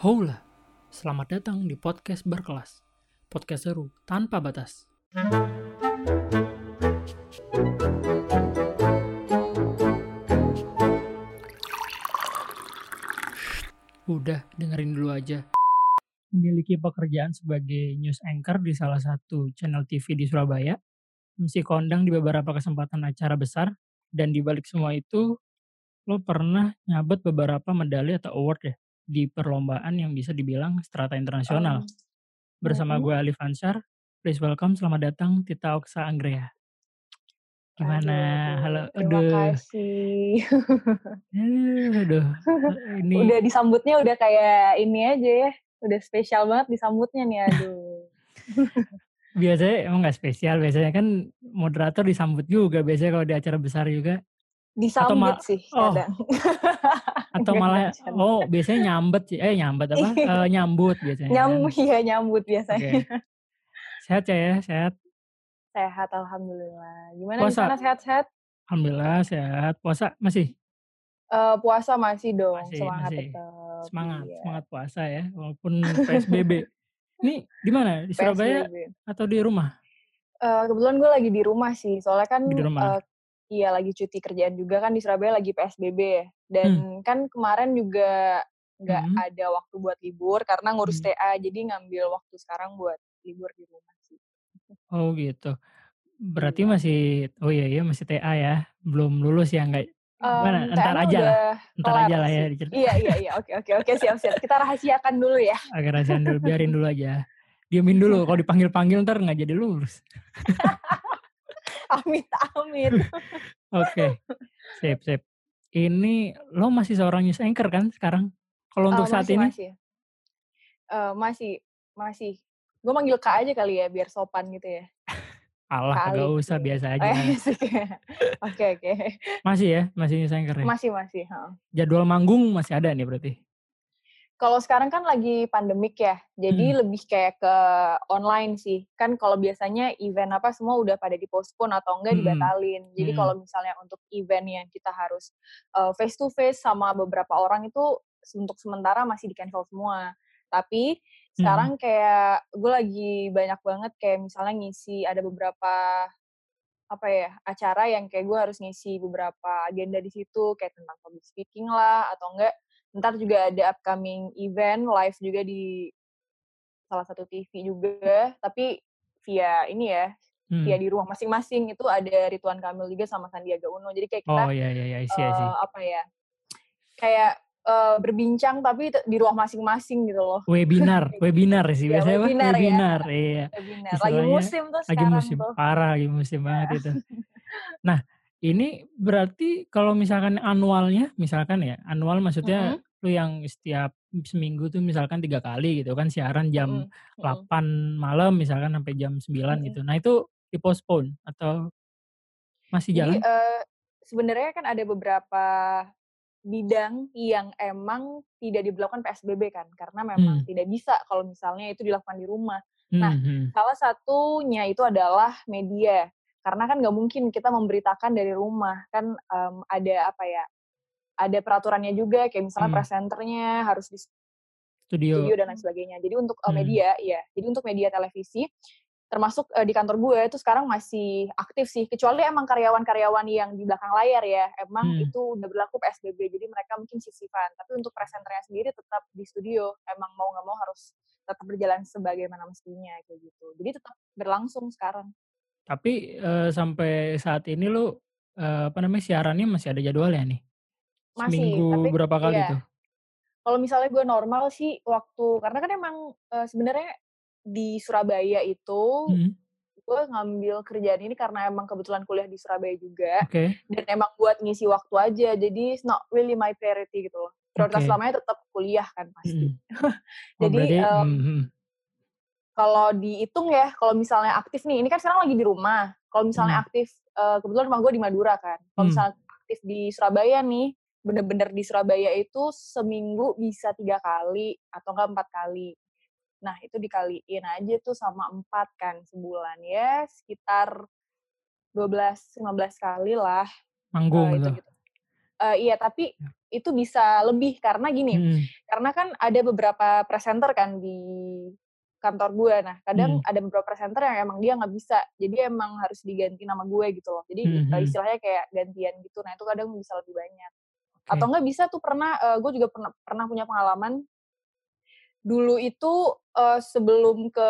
Hola, selamat datang di podcast berkelas. Podcast seru tanpa batas. Udah, dengerin dulu aja. Memiliki pekerjaan sebagai news anchor di salah satu channel TV di Surabaya, mesti kondang di beberapa kesempatan acara besar, dan di balik semua itu, lo pernah nyabet beberapa medali atau award ya, di perlombaan yang bisa dibilang strata internasional. Oh. Bersama Mhm. gue Ali Fansar, please welcome, selamat datang Tita Oksa Anggrea. Gimana? Aduh, Halo, terima aduh. kasih. Eh, aduh, ini Udah disambutnya udah kayak ini aja ya. Udah spesial banget disambutnya nih, aduh. biasanya emang gak spesial, biasanya kan moderator disambut juga, biasanya kalau di acara besar juga. Disambut ma- sih oh. kadang. Atau malah, oh biasanya nyambet sih, eh nyambet apa? Eh, nyambut biasanya. Nyambut, iya nyambut biasanya. Oke. Sehat ya, sehat. Sehat, Alhamdulillah. Gimana di Puasa? sana sehat-sehat? Alhamdulillah sehat. Puasa masih? Eh, puasa masih dong, Masih, semangat masih. tetap. Semangat, Iya. semangat puasa ya, walaupun PSBB. Ini di mana? Di Surabaya PSBB. atau di rumah? Eh, kebetulan gue lagi di rumah sih, soalnya kan Di rumah. eh, iya lagi cuti kerjaan juga kan di Surabaya lagi PSBB ya. Dan kan kemarin juga nggak Hmm. ada waktu buat libur karena ngurus Hmm. TA, jadi ngambil waktu sekarang buat libur di rumah sih. Oh gitu. Berarti Iya. masih, oh iya iya masih TA ya, belum lulus ya nggak? Gimana? Em, Ntar TA-nya aja lah, ntar aja lah ya. Iya iya iya, oke oke oke siap siap. Kita rahasiakan dulu ya. Agak rahasiaan dulu, biarin dulu aja. Diemin dulu, kalau dipanggil-panggil ntar nggak jadi lulus. Amit amit. Oke, sip sip. Ini lo masih seorang news anchor kan sekarang? Kalau untuk Eh, saat masih ini? masih. Eh, masih masih. Gue manggil kak aja kali ya biar sopan gitu ya. Alah, Kali. kagak usah, biasa Eh, aja. Oke oke. Masih ya, masih news anchor ya? Masih masih. heeh. Jadwal manggung masih ada nih berarti? Kalau sekarang kan lagi pandemik ya, jadi Hmm. lebih kayak ke online sih. Kan kalau biasanya event apa semua udah pada dipospon atau enggak Hmm. dibatalin. Jadi Hmm. kalau misalnya untuk event yang kita harus uh, face to face sama beberapa orang itu untuk sementara masih di cancel semua. Tapi Hmm. sekarang kayak gue lagi banyak banget kayak misalnya ngisi ada beberapa apa ya acara yang kayak gue harus ngisi beberapa agenda di situ kayak tentang public speaking lah atau enggak ntar juga ada upcoming event live juga di salah satu TV juga tapi via ini ya Hmm. via di rumah masing-masing itu ada Ridwan Kamil juga sama Sandiaga Uno jadi kayak kita Oh iya iya iya, I see, I see. eh, apa ya kayak eh, berbincang tapi di rumah masing-masing gitu loh Webinar, webinar sih Ya, biasanya apa? webinar ya. Webinar, iya. webinar lagi musim tuh Lagi sekarang musim, tuh parah lagi musim banget Ya. itu. Nah, ini berarti kalau misalkan annualnya, misalkan ya, annual maksudnya Mm-mm. lu yang setiap seminggu tuh misalkan tiga kali gitu kan siaran jam Mm-mm. Mm-mm. 8 malam misalkan sampai jam 9 Mm-mm. gitu. Nah itu dipospon atau masih Jadi jalan? eh, sebenarnya kan ada beberapa bidang yang emang tidak diberlakukan PSBB kan, karena memang Hmm. tidak bisa kalau misalnya itu dilakukan di rumah. Nah, Hmm, hmm. salah satunya itu adalah media, karena kan nggak mungkin kita memberitakan dari rumah, kan em, ada apa ya, ada peraturannya juga, kayak misalnya Hmm. presenternya harus di Studio. studio dan lain sebagainya. Jadi untuk Hmm. media, ya, jadi untuk media televisi, termasuk eh, di kantor gue itu sekarang masih aktif sih, kecuali emang karyawan-karyawan yang di belakang layar ya, emang Hmm. itu udah berlaku PSBB, jadi mereka mungkin sisifan. Tapi untuk presenternya sendiri tetap di studio, emang mau nggak mau harus tetap berjalan sebagaimana mestinya kayak gitu. Jadi tetap berlangsung sekarang. Tapi eh, sampai saat ini lu eh, apa namanya siarannya masih ada jadwalnya nih? Masih, Seminggu tapi berapa kali iya. tuh? Kalau misalnya gue normal sih waktu karena kan emang eh, sebenarnya di Surabaya itu Hmm, gue ngambil kerjaan ini karena emang kebetulan kuliah di Surabaya juga Oke. dan emang buat ngisi waktu aja jadi it's not really my priority gitu loh prioritas Oke. utamanya tetap kuliah kan pasti Mm-mm. Oh, Jadi, berarti, em, hmm, hmm. Kalau dihitung ya kalau misalnya aktif nih ini kan sekarang lagi di rumah kalau misalnya Hmm. aktif eh, kebetulan rumah gue di Madura kan kalau Hmm. misalnya aktif di Surabaya nih bener-bener di Surabaya itu seminggu bisa tiga kali atau enggak empat kali nah itu dikaliin aja tuh sama empat kan sebulan ya sekitar 12-15 kali lah manggung itu tuh. gitu uh, iya tapi Ya. itu bisa lebih karena gini, Mhm. karena kan ada beberapa presenter kan di kantor gue. Nah, kadang Mhm. ada beberapa presenter yang emang dia nggak bisa. Jadi emang harus diganti nama gue gitu loh. Jadi uh, mhm. istilahnya kayak gantian gitu. Nah, itu kadang bisa lebih banyak. Oke. Atau enggak bisa tuh pernah uh, gue juga pernah pernah punya pengalaman dulu itu uh, sebelum ke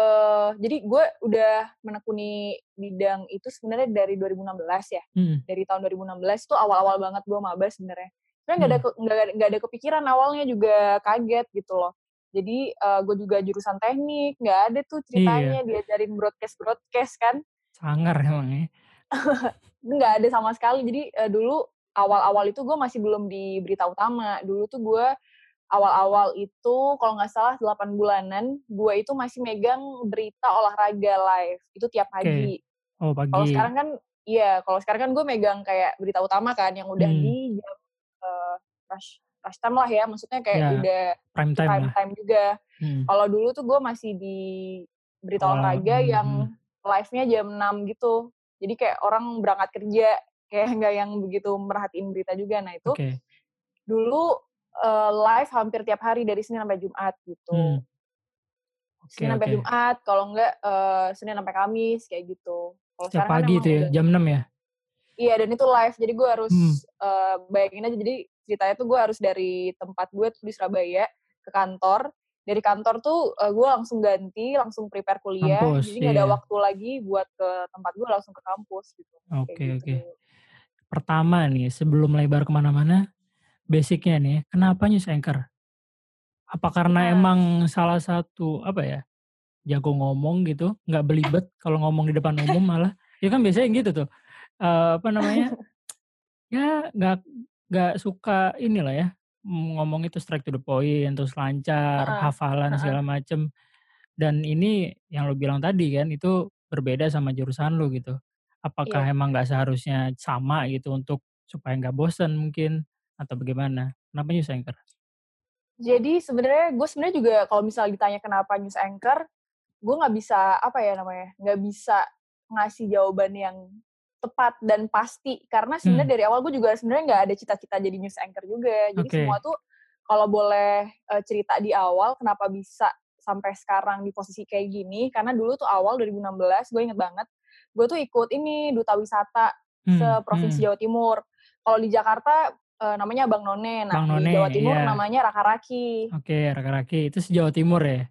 jadi gue udah menekuni bidang itu sebenarnya dari 2016 ya. Mhm. Dari tahun 2016 itu awal-awal banget gue maba sebenarnya. Sebenarnya nggak nggak ada nggak ada kepikiran awalnya juga kaget gitu loh. Jadi uh, gue juga jurusan teknik, nggak ada tuh Iya. ceritanya diajarin broadcast broadcast kan, Sangar emang ya. nggak ada sama sekali. Jadi uh, dulu awal-awal itu gue masih belum di berita utama. Dulu tuh gue awal-awal itu kalau nggak salah 8 bulanan, gue itu masih megang berita olahraga live. Itu tiap pagi. Oh, Kalau pagi. sekarang kan, iya, kalau sekarang kan gue megang kayak berita utama kan, yang udah Hmm. di jam uh, rush, rush time lah ya, maksudnya kayak Ya, udah prime time prime lah. time juga. Mhm. Kalau dulu tuh gue masih di berita Awal olahraga mhm yang mhm. live-nya jam 6 gitu. Jadi kayak orang berangkat kerja, kayak nggak yang begitu merhatiin berita juga. Nah itu Oke. dulu uh, live hampir tiap hari dari Senin sampai Jumat gitu. Hmm. Oke Senin sampai oke. Jumat, kalau enggak uh, Senin sampai Kamis kayak gitu. Kalau sekarang kan pagi emang itu ya, udah jam 6 ya? Iya dan itu live, jadi gue harus Hmm. uh, bayangin aja. Jadi ceritanya tuh gue harus dari tempat gue tuh di Surabaya ke kantor. Dari kantor tuh uh, gue langsung ganti, langsung prepare kuliah. Kampus, Jadi nggak ada iya. waktu lagi buat ke tempat gue, langsung ke kampus gitu. Oke gitu. oke. Pertama nih, sebelum lebar ke mana-mana, basic-nya nih, kenapa news anchor? Apa karena Nah. emang salah satu, apa ya, jago ngomong gitu, nggak belibet kalau ngomong di depan umum malah? Ya kan biasanya gitu tuh, eee, apa namanya, ya nggak nggak suka inilah ya, ngomong itu straight to the point, terus lancar, Heeh, hafalan heeh. segala macem. Dan ini yang lu bilang tadi kan, itu berbeda sama jurusan lu gitu. Apakah Iya. emang nggak seharusnya sama gitu untuk supaya nggak bosen mungkin, atau bagaimana? Kenapa news anchor? Jadi sebenarnya gue sebenarnya juga kalau misalnya ditanya kenapa news anchor, gue nggak bisa apa ya namanya, nggak bisa ngasih jawaban yang tepat dan pasti karena sebenarnya Hmm. dari awal gue juga sebenarnya nggak ada cita-cita jadi news anchor juga. Jadi Oke. semua tuh kalau boleh uh, cerita di awal kenapa bisa sampai sekarang di posisi kayak gini karena dulu tuh awal 2016 gue inget banget gue tuh ikut ini duta wisata Hmm seprovinsi hmm. Jawa Timur. Kalau di Jakarta uh, namanya Abang None, nah Bang di None, Jawa Timur iya. namanya Raka-Raki. Oke, Raka-Raki, itu se-Jawa Timur ya?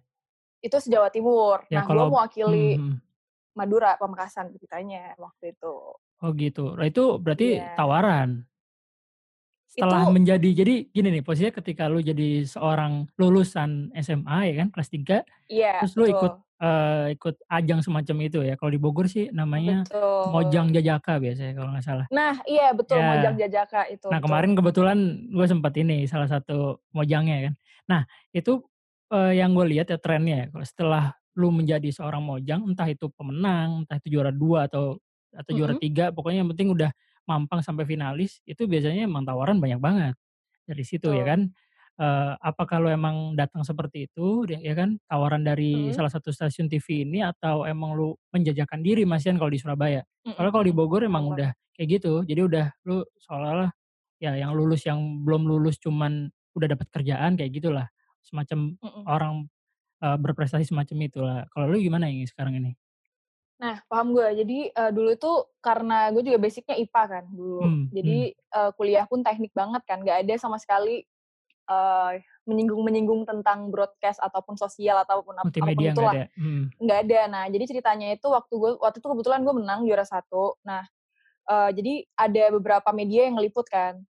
Itu se-Jawa Timur. Ya Nah gue mewakili mhm mhm. Madura, Pamekasan ceritanya waktu itu. Oh gitu. Nah itu berarti Iya. tawaran? Setelah Itu menjadi jadi gini nih, posisinya ketika lu jadi seorang lulusan SMA ya kan, kelas 3, Iya, terus lu ikut, betul. eee, ikut ajang semacam itu ya, kalau di Bogor sih namanya Mojang Betul. Jajaka biasanya kalau nggak salah. Nah, iya betul Mojang Ya. Jajaka itu, Nah betul. kemarin kebetulan gue sempet ini, salah satu mojangnya kan. Nah itu, eee, yang gue lihat ya trennya ya, kalau setelah lu menjadi seorang mojang, entah itu pemenang, entah itu juara 2 atau atau juara Mhm. 3, pokoknya yang penting udah mampang sampai finalis, itu biasanya emang tawaran banyak banget dari situ ya Betul. kan. Apakah lu emang datang seperti itu ya ya kan, tawaran dari Mhm. salah satu stasiun TV ini atau emang lu menjajakan diri Mas kan kalau di Surabaya? Mhm Soalnya kalau di. Bogor emang udah kayak gitu, jadi udah lu seolah-olah ya yang lulus yang belum lulus cuman udah dapat kerjaan kayak gitulah. Semacam Mhm. orang, eee, berprestasi semacam itulah. Kalau lu gimana yang sekarang ini? Nah, paham gue. Jadi, eee, dulu itu karena gue juga basic-nya IPA kan dulu. Hmm hmm. Jadi, eee, kuliah pun teknik banget kan, nggak ada sama sekali, eee, menyinggung-menyinggung tentang broadcast ataupun sosial ataupun ap apa pun Multimedia nggak itulah, ada? Mhm. nggak ada. Nah, jadi ceritanya itu waktu gue waktu itu kebetulan gue menang juara 1. Nah, eee, jadi ada beberapa media yang ngeliput kan.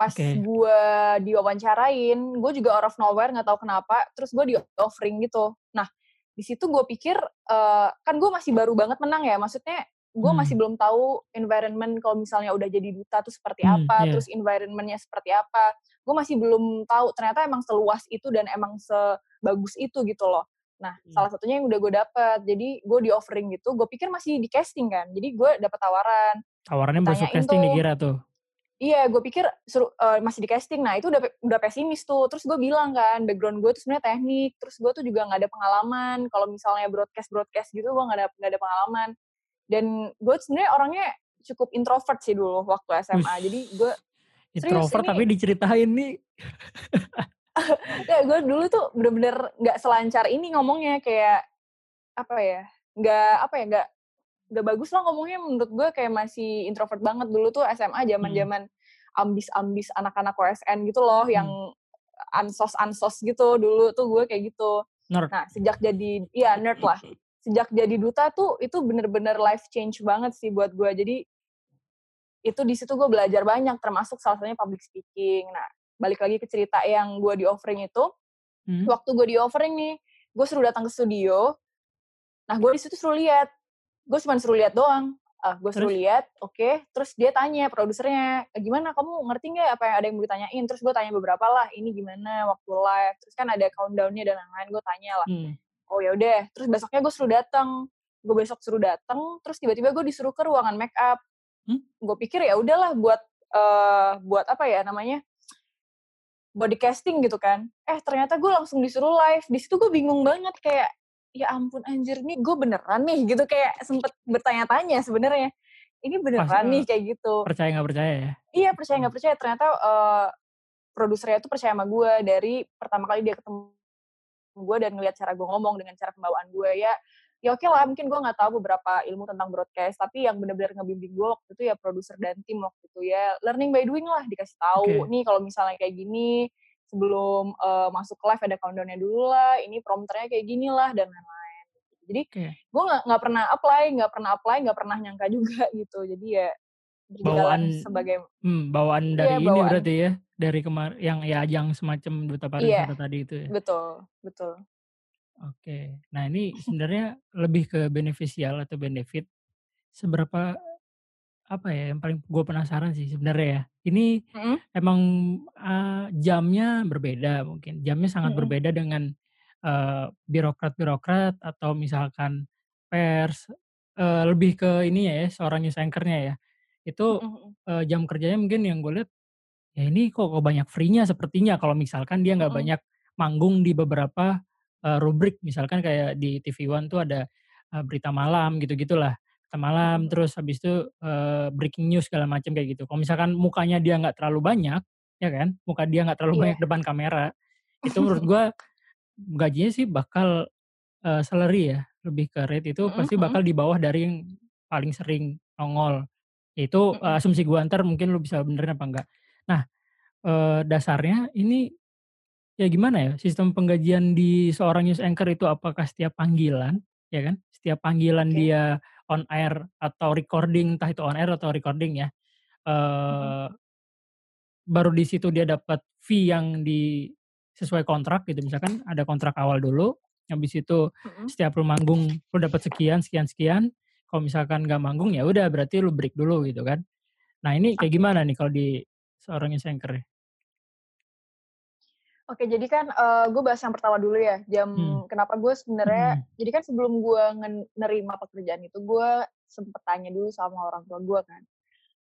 Pas Oke. gue diwawancarain, gue juga out of nowhere nggak tahu kenapa, terus gue di-offering gitu. Nah, di situ gue pikir, eee, kan gue masih baru banget menang ya, maksudnya gue masih Hmm. belum tahu environment kalau misalnya udah jadi duta tuh seperti Hmm, apa, iya. terus environment-nya seperti apa. Gue masih belum tahu, ternyata emang seluas itu dan emang sebagus itu gitu loh. Nah, Hmm. salah satunya yang udah gue dapet. Jadi gue di-offering gitu, gue pikir masih di casting kan, jadi gue dapet tawaran. Tawarannya masuk casting tuh dikira tuh? Iya, gue pikir suruh eee, masih di casting. Nah, itu udah udah pesimis tuh. Terus gue bilang kan, background gue tuh sebenarnya teknik, terus gue tuh juga nggak ada pengalaman. Kalau misalnya broadcast-broadcast gitu, gue nggak ada nggak ada pengalaman. Dan gue sebenarnya orangnya cukup introvert sih dulu waktu SMA. Jadi gue Introvert tapi diceritain nih. ya gue dulu tuh bener-bener nggak selancar ini ngomongnya kayak apa ya nggak apa ya nggak nggak bagus lah ngomongnya. Menurut gue kayak masih introvert banget. Dulu tuh SMA zaman zaman ambis-ambis anak-anak OSN gitu loh Hmm. yang ansos ansos gitu. Dulu tuh gue kayak gitu. Nerd. nah sejak jadi iya nerd lah. Sejak jadi duta tuh itu bener-bener life change banget sih buat gue jadi itu di situ gue belajar banyak termasuk salah satunya public speaking. Nah balik lagi ke cerita yang gue di offering itu. Hmm. waktu gue di offering nih gue suruh datang ke studio. Nah gue di situ suruh lihat gue cuma suruh lihat doang. Ah gue suruh lihat oke. Terus dia tanya produsernya "Eh, gimana? Kamu ngerti nggak apa yang ada yang mau ditanyain? Terus gue tanya beberapa lah ini gimana waktu live? Terus kan ada countdownnya dan lain-lain gue tanya lah. Hmm. oh ya udah. Terus besoknya gue suruh datang gue besok suruh datang terus tiba-tiba gue disuruh ke ruangan make up. Hmm? gue pikir ya udahlah buat eh buat apa ya namanya body casting gitu kan. Eh ternyata gue langsung disuruh live. Di situ gue bingung banget kayak ya ampun anjir nih gue beneran nih gitu kayak sempet bertanya-tanya sebenarnya. Ini beneran Pas, nih kayak gitu. Percaya nggak percaya ya? iya percaya nggak percaya. Ternyata eh, produsernya tuh percaya sama gue dari pertama kali dia ketemu gue dan ngeliat cara gue ngomong dengan cara pembawaan gue. Ya ya oke lah mungkin gue nggak tahu beberapa ilmu tentang broadcast tapi yang benar-benar ngebimbing gue waktu itu ya produser dan tim waktu itu ya. Learning by doing lah dikasih tahu Oke. nih kalau misalnya kayak gini sebelum eh, masuk ke live ada countdownnya dulu lah ini prompternya kayak gini lah dan lain-lain jadi Oke. gue nggak pernah apply nggak pernah apply nggak pernah nyangka juga gitu jadi ya Bawaan sebagai Hmm, bawaan Iya, dari ini bawaan. berarti ya, dari kemar yang ya ajang semacam duta Iya. pariwisata tadi itu ya. betul betul Oke. Nah, ini sebenarnya lebih ke beneficial atau benefit. Seberapa apa ya yang paling gue penasaran sih sebenarnya ya. Ini Mm-mm. emang eh, jamnya berbeda mungkin. Jamnya sangat Mm-mm. berbeda dengan eh, birokrat-birokrat atau misalkan pers eh, lebih ke ini ya seorang news anchor-nya ya. Itu Mm-mm. eh, jam kerjanya mungkin yang gue lihat ya ini kok, kok banyak free-nya sepertinya kalau misalkan dia nggak Mm-mm. banyak manggung di beberapa eh, rubrik misalkan kayak di TV One tuh ada eh, berita malam gitu-gitulah malam terus habis itu eh, breaking news segala macam kayak gitu kalau misalkan mukanya dia nggak terlalu banyak ya kan muka dia nggak terlalu Iya. banyak depan kamera itu menurut gua gajinya sih bakal eh, salary ya lebih ke rate itu Mm-mm, pasti mm-mm. bakal di bawah dari yang paling sering nongol itu Mm-mm. asumsi gua ntar mungkin lu bisa benerin apa enggak nah eh, dasarnya ini ya gimana ya sistem penggajian di seorang news anchor itu apakah setiap panggilan ya kan setiap panggilan Oke. dia on air atau recording entah itu on air atau recording ya Mm-mm. eh baru di situ dia dapat fee yang di sesuai kontrak gitu misalkan ada kontrak awal dulu habis itu Mm-mm. setiap lu manggung lu dapat sekian sekian sekian kalau misalkan nggak manggung ya udah berarti lu break dulu gitu kan nah ini kayak gimana nih kalau di seorang anchor ya? Oke, jadi kan gue bahas yang pertama dulu ya. Jam Hmm. kenapa gue sebenarnya Hmm. jadi kan sebelum gue nerima pekerjaan itu gue sempet tanya dulu sama orang tua gue kan.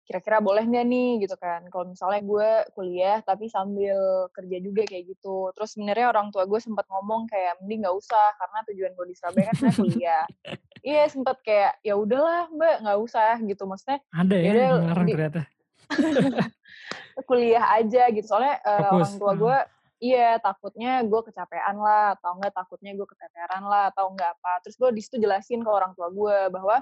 Kira-kira boleh nggak nih gitu kan. Kalau misalnya gue kuliah tapi sambil kerja juga kayak gitu. Terus sebenarnya orang tua gue sempat ngomong kayak mending nggak usah karena tujuan gue di Surabaya kan sebenarnya kuliah. Iya sempet kayak ya udahlah mbak nggak usah gitu maksudnya ada ya di- ternyata kuliah aja gitu soalnya Fokus, orang tua hmm. Iya takutnya gue kecapean lah atau enggak takutnya gue keteteran lah atau enggak apa terus gue di situ jelasin ke orang tua gue bahwa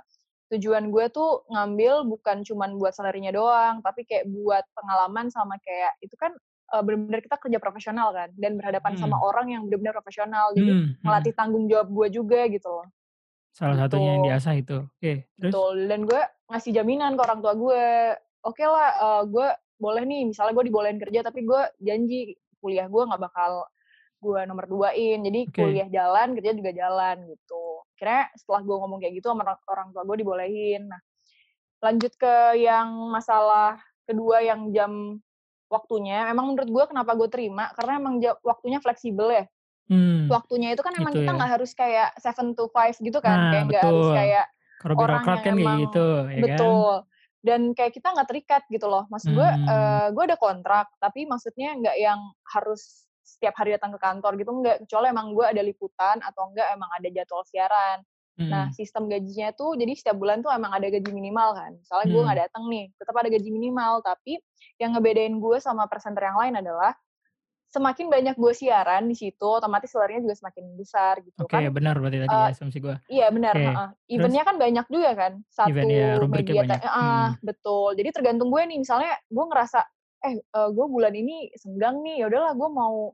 tujuan gue tuh ngambil bukan cuman buat salarinya doang tapi kayak buat pengalaman sama kayak itu kan eh, benar-benar kita kerja profesional kan dan berhadapan sama Hmm. orang yang benar-benar profesional jadi Hmm, hmm. melatih tanggung jawab gue juga gitu loh salah satunya yang gitu. diasah itu oke terus Betul. Dan gue ngasih jaminan ke orang tua gue. Oke lah, eh, gue boleh nih. Misalnya gue dibolehin kerja, tapi gue janji kuliah gue nggak bakal gue nomor duain. Jadi Oke. kuliah jalan, kerja juga jalan gitu. Kira setelah gue ngomong kayak gitu sama orang- orang tua gue dibolehin. Nah, lanjut ke yang masalah kedua yang jam waktunya. Memang menurut gue kenapa gue terima? Karena emang waktunya fleksibel ya. hmm. Waktunya itu kan emang Gitu kita ya. nggak harus kayak 7 to 5 gitu kan. Nah, kayak nggak harus kayak kalau orang yang kan emang- gitu ya kan betul dan kayak kita nggak terikat gitu loh maksud gue Hmm. eh, gue ada kontrak tapi maksudnya nggak yang harus setiap hari datang ke kantor gitu nggak kecuali emang gue ada liputan atau enggak emang ada jadwal siaran Nah, Mhm. sistem gajinya tuh jadi setiap bulan tuh emang ada gaji minimal kan. Misalnya gue nggak Mhm. dateng nih, tetap ada gaji minimal. Tapi yang ngebedain gue sama presenter yang lain adalah semakin banyak gue siaran di situ, otomatis salary-nya juga semakin besar gitu Oke, kan. benar berarti tadi Eee, asumsi gua. iya benar, Oke, heeh. terus? Event-nya kan banyak juga kan, Event ya, satu media banyak. heeh, Mhm. betul. Jadi tergantung gue nih, misalnya gue ngerasa, eh, eee, gue bulan ini senggang nih, ya udahlah gue mau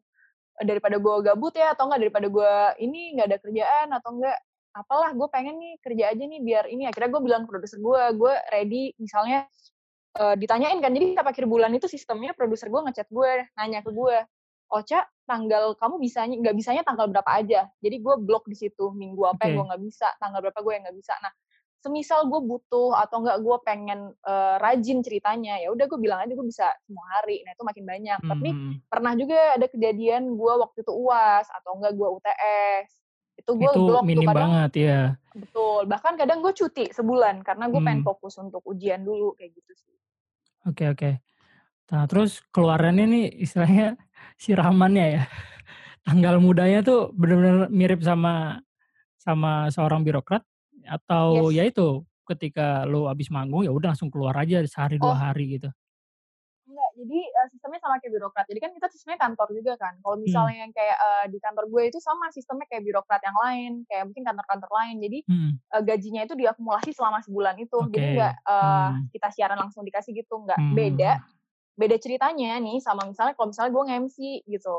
daripada gue gabut ya, atau enggak daripada gue ini nggak ada kerjaan, atau enggak apalah, gue pengen nih kerja aja nih biar ini. Akhirnya gue bilang ke produser gue, gue ready misalnya, eee, ditanyain kan, jadi setiap akhir bulan itu sistemnya produser gue nge-chat gue, nanya ke gue, "Ocha, tanggal kamu bisanya nggak bisanya tanggal berapa aja?" Jadi gue blok di situ, minggu apa yang gue nggak bisa, tanggal berapa gue yang nggak bisa. Nah, semisal gue butuh atau enggak gue pengen, eee, rajin ceritanya, ya udah gue bilang aja gue bisa semua hari. Nah, itu makin banyak. Mmm, Tapi mhm. pernah juga ada kejadian gue waktu itu UAS atau enggak gue UTS, itu gue blok tuh minim kadang banget, iya. betul, bahkan kadang gue cuti sebulan karena gue pengen Mmm. fokus untuk ujian dulu, kayak gitu sih. Oke oke. Nah, terus keluarannya nih istilahnya siramannya ya, tanggal mudanya tuh bener-bener mirip sama sama seorang birokrat atau Yes. ya itu, ketika lu habis manggung, ya udah langsung keluar aja sehari, 2 Oh. hari gitu? Enggak, jadi, eee, sistemnya sama kayak birokrat. Jadi kan kita sistemnya kantor juga kan. Kalau Mmm. misalnya yang kayak, eee, di kantor gue itu sama sistemnya kayak birokrat yang lain, kayak mungkin kantor-kantor lain. Jadi, Mhm. eee, gajinya itu diakumulasi selama sebulan itu. Jadi nggak, Oke, eee, mmm. kita siaran langsung dikasih gitu, nggak. Mmm, mhm Beda. Beda ceritanya nih sama misalnya kalau misalnya gue nge-MC gitu.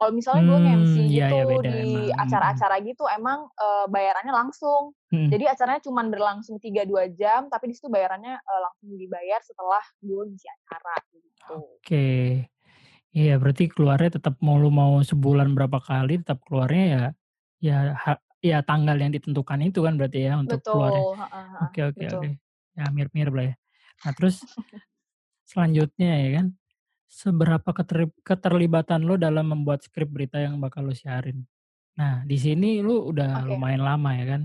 Kalau misalnya gue nge-MC Mmm, iya iya, gitu beda di emang, mhm. acara-acara gitu emang, eee, bayarannya langsung. Mhm. Jadi acaranya cuman berlangsung 3, 2 jam, tapi di situ bayarannya, eee, langsung dibayar setelah gue ngisi acara, gitu. Oke. Iya, berarti keluarnya tetap mau lu mau sebulan berapa kali, tetap keluarnya ya ya ha ya tanggal yang ditentukan itu kan berarti ya untuk keluarnya. Betul, heeh, Oke oke oke. Ya mirip-mirip lah ya. Nah, terus selanjutnya ya kan, seberapa keterlibatan lu dalam membuat skrip berita yang bakal lu siarin? Nah, di sini lu udah Oke. lumayan lama ya kan,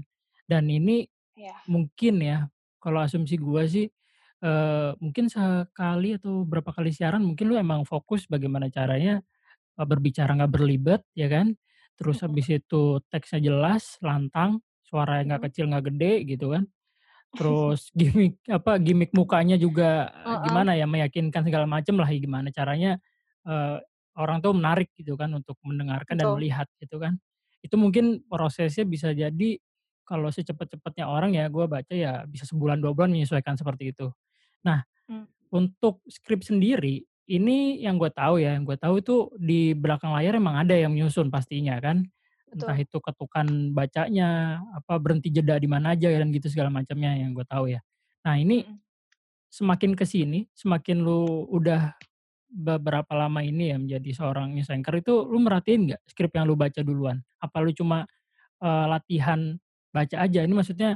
dan ini Iya. mungkin ya, kalau asumsi gua sih, eee, mungkin sekali atau berapa kali siaran mungkin lu emang fokus bagaimana caranya, eee, berbicara nggak berlibet ya kan, terus Mhm. habis itu teksnya jelas, lantang, suaranya nggak Mhm. kecil, nggak gede gitu kan. Terus gimik apa, gimik mukanya juga, eee, Heeh. gimana ya, meyakinkan segala macem lah, gimana caranya, eee, orang tuh menarik gitu kan untuk mendengarkan dan Betul. melihat gitu kan. Itu mungkin prosesnya bisa jadi kalau secepet-cepetnya orang ya gua baca ya bisa sebulan, 2 bulan menyesuaikan seperti itu. Nah, Mmm. untuk skrip sendiri, ini yang gua tahu ya, yang gua tahu itu di belakang layar emang ada yang nyusun pastinya kan. Entah Betul. itu ketukan bacanya, apa, berhenti jeda di mana aja dan gitu segala macamnya yang gua tahu ya. Nah, ini Mhm. semakin ke sini, semakin lu udah beberapa lama ini ya menjadi seorang news anchor itu lu merhatiin nggak skrip yang lu baca duluan? Apa lu cuma, eee, latihan baca aja? Ini maksudnya,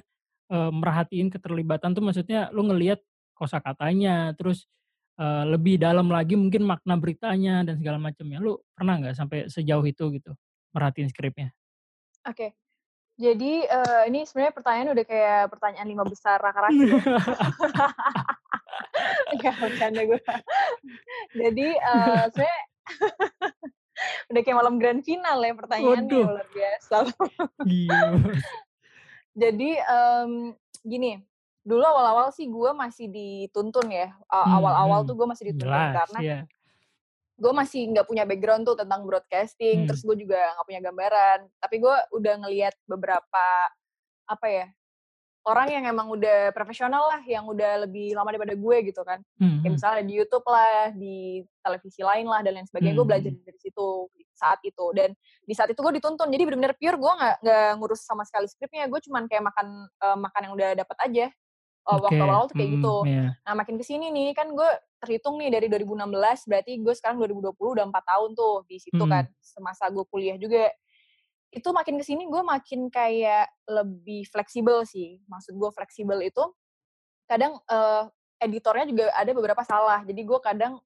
eee, merhatiin keterlibatan tuh maksudnya lu ngelihat kosakatanya, terus, eee, lebih dalam lagi mungkin makna beritanya dan segala macamnya. Lu pernah nggak sampai sejauh itu gitu merhatiin skripnya? Oke. Jadi, eee, ini sebenarnya pertanyaannya udah kayak pertanyaan 5 besar Raka-Raki ya. Enggak, bercanda gue. Jadi, eee, sebenarnya udah kayak malam grand final ya pertanyaannya, Waduh. luar biasa. Jadi, mmm, gini, dulu awal-awal sih gue masih dituntun ya, Mmm awal-awal tuh mhm. gue masih dituntun Jelas, karena iya. Gue masih nggak punya background tuh tentang broadcasting, Mmm. terus gue juga nggak punya gambaran. Tapi gue udah ngelihat beberapa, apa ya, orang yang emang udah profesional lah, yang udah lebih lama daripada gue gitu kan. Mmm, Kayak mhm. misalnya di YouTube lah, di televisi lain lah, dan lain sebagainya, Mmm, gue belajar dari situ, saat itu. Dan di saat itu gue dituntun, jadi bener-bener pure gue nggak nggak ngurus sama sekali skripnya, gue cuman kayak makan, eee, makan yang udah dapet aja. Eee, waktu Oke, awal-awal tuh kayak mhm, gitu. iya. Nah, makin ke sini nih, kan gue terhitung nih dari 2016, berarti gue sekarang 2020 udah 4 tahun tuh di situ kan, Mhm. semasa gue kuliah juga. Itu makin ke sini gue makin kayak lebih fleksibel sih. Maksud gue fleksibel itu, kadang, eee, editornya juga ada beberapa salah. Jadi gue kadang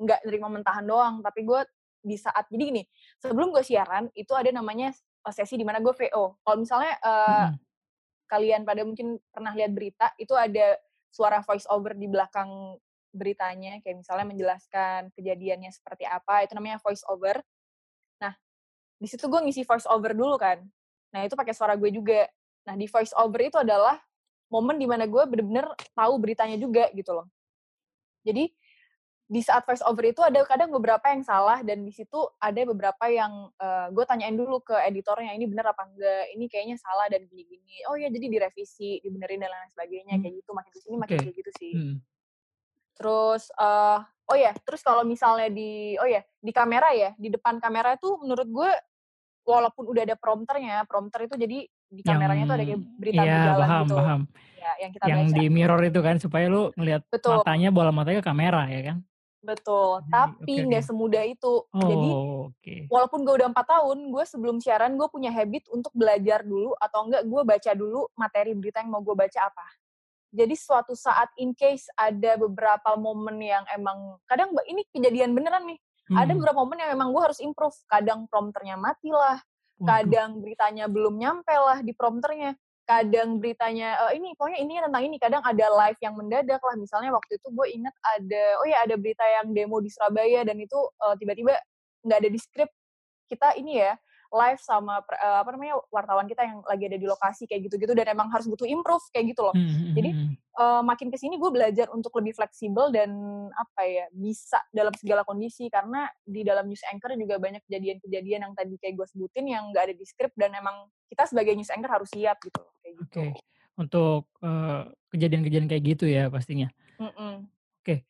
nggak nerima mentahan doang, tapi gue di saat jadi gini, sebelum gue siaran, itu ada namanya, eee, sesi di mana gue VO. Kalau misalnya, eee, Mhm. Kalian pada mungkin pernah lihat berita, itu ada suara voice over di belakang beritanya, kayak misalnya menjelaskan kejadiannya seperti apa, itu namanya voice over. Nah, di situ gue ngisi voice over dulu kan. Nah, itu pakai suara gue juga. Nah, di voice over itu adalah momen di mana gue bener-bener tahu beritanya juga gitu loh. Jadi di saat voice over itu ada kadang beberapa yang salah dan di situ ada beberapa yang uh, gue tanyain dulu ke editornya ini bener apa enggak ini kayaknya salah dan gini-gini oh ya jadi direvisi dibenerin dan lain sebagainya Hmm, kayak gitu makin ke sini makin oke. kayak gitu sih Mhm. terus uh, oh ya terus kalau misalnya di oh ya di kamera ya di depan kamera itu menurut gue walaupun udah ada prompternya prompter itu jadi di Yang kameranya tuh ada kayak berita iya, berjalan paham gitu paham. ya yang kita Yang baca di mirror itu kan supaya lu ngelihat matanya, bola matanya ke kamera ya kan? Betul Jadi oke tapi nggak semudah itu jadi Oh, oke. walaupun gue udah 4 tahun, gue sebelum siaran gue punya habit untuk belajar dulu atau enggak gue baca dulu materi berita yang mau gue baca apa. Jadi suatu saat in case ada beberapa momen yang emang kadang ini kejadian beneran nih. Ada Mhm. beberapa momen yang emang gue harus improve. Kadang prompternya mati lah, kadang beritanya belum nyampe lah di prompternya. Kadang beritanya "Eh, ini pokoknya ini tentang ini. Kadang ada live yang mendadak lah. Misalnya waktu itu gue inget ada oh ya ada berita yang demo di Surabaya dan itu eh, tiba-tiba nggak ada di skrip kita ini ya live sama eh, apa namanya wartawan kita yang lagi ada di lokasi kayak gitu-gitu dan emang harus butuh improve kayak gitu loh. Mhm mhm Jadi eh, makin ke sini gue belajar untuk lebih fleksibel dan apa ya bisa dalam segala kondisi karena di dalam news anchor juga banyak kejadian-kejadian yang tadi kayak gue sebutin yang nggak ada di skrip dan emang kita sebagai news anchor harus siap gitu kayak gitu. Oke. Untuk, eee, kejadian-kejadian kayak gitu ya pastinya? Mm-mm. Oke.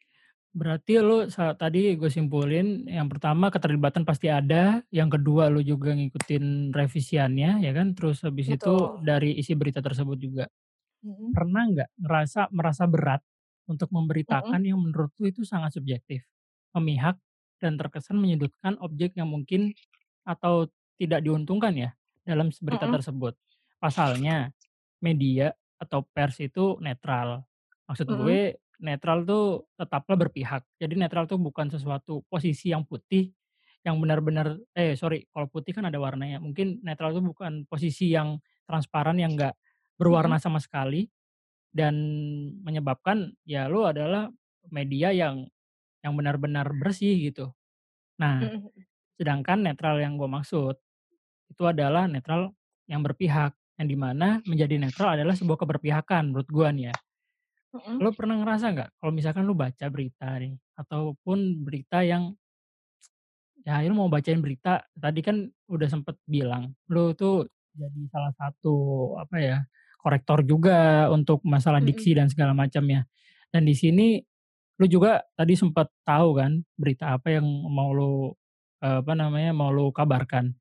Berarti lu sa tadi gue simpulin yang pertama keterlibatan pasti ada, yang kedua lu juga ngikutin revisiannya ya kan, terus habis itu Betul. dari isi berita tersebut juga. Mm-mm. Pernah nggak ngerasa merasa berat untuk memberitakan yang menurut lu itu sangat subjektif, memihak, dan terkesan menyudutkan objek yang mungkin atau tidak diuntungkan ya dalam berita Mm-mm. tersebut? Pasalnya, media atau pers itu netral. Maksud Mm-mm. gue netral tuh tetaplah berpihak. Jadi netral tuh bukan sesuatu posisi yang putih yang benar-benar eh sorry kalau putih kan ada warnanya. Mungkin netral itu bukan posisi yang transparan yang enggak berwarna sama sekali dan menyebabkan ya lu adalah media yang yang benar-benar bersih gitu. Nah, sedangkan netral yang gue maksud itu adalah netral yang berpihak, yang di mana menjadi netral adalah sebuah keberpihakan menurut gua nih ya. Mm-mm. Lo pernah ngerasa nggak kalau misalkan lu baca berita nih, ataupun berita yang ya lu mau bacain berita, tadi kan udah sempet bilang, lu tuh jadi salah satu apa ya, korektor juga untuk masalah diksi dan segala macamnya. Dan di sini lu juga tadi sempat tahu kan berita apa yang mau lu, eee, apa namanya, mau lu kabarkan.